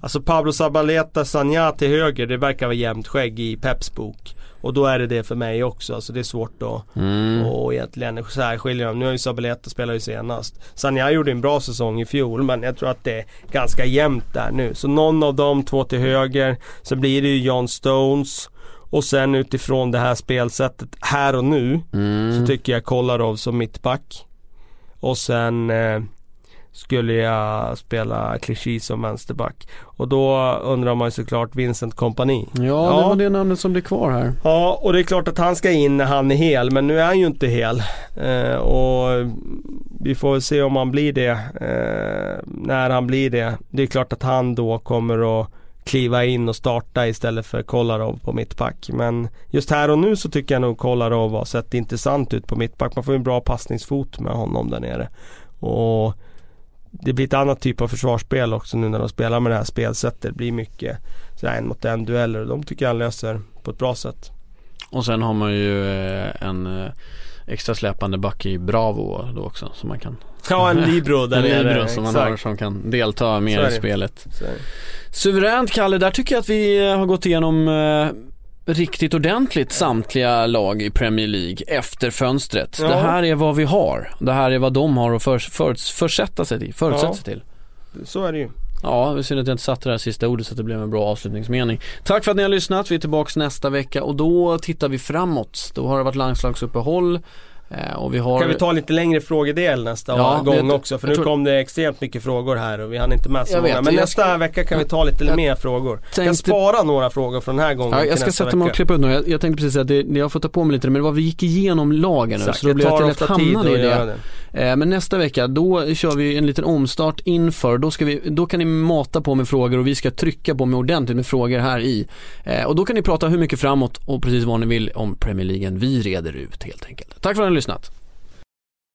[SPEAKER 3] Alltså Pablo Zabaleta, Sanja till höger, det verkar vara jämnt skägg i Peps bok. Och då är det det för mig också. Alltså det är svårt att mm. och egentligen särskilja dem. Nu har ju Sabaleta spelat ju senast. Sanja gjorde en bra säsong i fjol men jag tror att det är ganska jämnt där nu. Så någon av dem två till höger. Så blir det ju John Stones. Och sen utifrån det här spelsättet här och nu mm. så tycker jag Kolarov som mittback. Och sen eh, skulle jag spela Clichy som vänsterback. Och då undrar man ju såklart Vincent Kompani.
[SPEAKER 1] Ja, ja, det var det namnet som blir kvar här.
[SPEAKER 3] Ja, och det är klart att han ska in när han är hel, men nu är han ju inte hel. Eh, och vi får se om han blir det, eh, när han blir det. Det är klart att han då kommer att kliva in och starta istället för Kolarov på mittback. Men just här och nu så tycker jag nog Kolarov har sett intressant ut på mittback. Man får en bra passningsfot med honom där nere. Och det blir ett annat typ av försvarsspel också nu när de spelar med det här spelsättet. Det blir mycket sådär en mot en dueller och de tycker jag han löser på ett bra sätt.
[SPEAKER 1] Och sen har man ju eh, en eh, extra släpande back i Bravo då också som man kan
[SPEAKER 3] Ja en Libro där
[SPEAKER 1] En Libro som man har som kan delta mer i spelet Suveränt Kalle, där tycker jag att vi har gått igenom eh, riktigt ordentligt samtliga lag i Premier League efter fönstret. Ja. Det här är vad vi har. Det här är vad de har att för, för, försätta sig till, förutsätta ja. sig till.
[SPEAKER 3] Så är det ju.
[SPEAKER 1] Ja, vi synd att jag inte satte det här sista ordet så att det blev en bra avslutningsmening. Tack för att ni har lyssnat. Vi är tillbaka nästa vecka och då tittar vi framåt. Då har det varit landslagsuppehåll.
[SPEAKER 3] Eh, och vi har... Kan vi ta lite längre frågedel nästa ja, gång vet, också? För nu tror... kom det extremt mycket frågor här och vi hann inte med så många. Men nästa ska... vecka kan vi ta lite jag... mer frågor. Tänkte... Jag spara några frågor från den här gången
[SPEAKER 1] ja, Jag ska sätta mig och klippa ut några. Jag, jag tänkte precis att det, jag får ta på mig lite men det var vi gick igenom lagen nu. Så då blev jag lätt hamnade i det. det. Eh, men nästa vecka då kör vi en liten omstart inför. Då, ska vi, då kan ni mata på med frågor och vi ska trycka på med ordentligt med frågor här i. Eh, och då kan ni prata hur mycket framåt och precis vad ni vill om Premier League. Vi reder ut helt enkelt. Tack för att ni har lyssnat.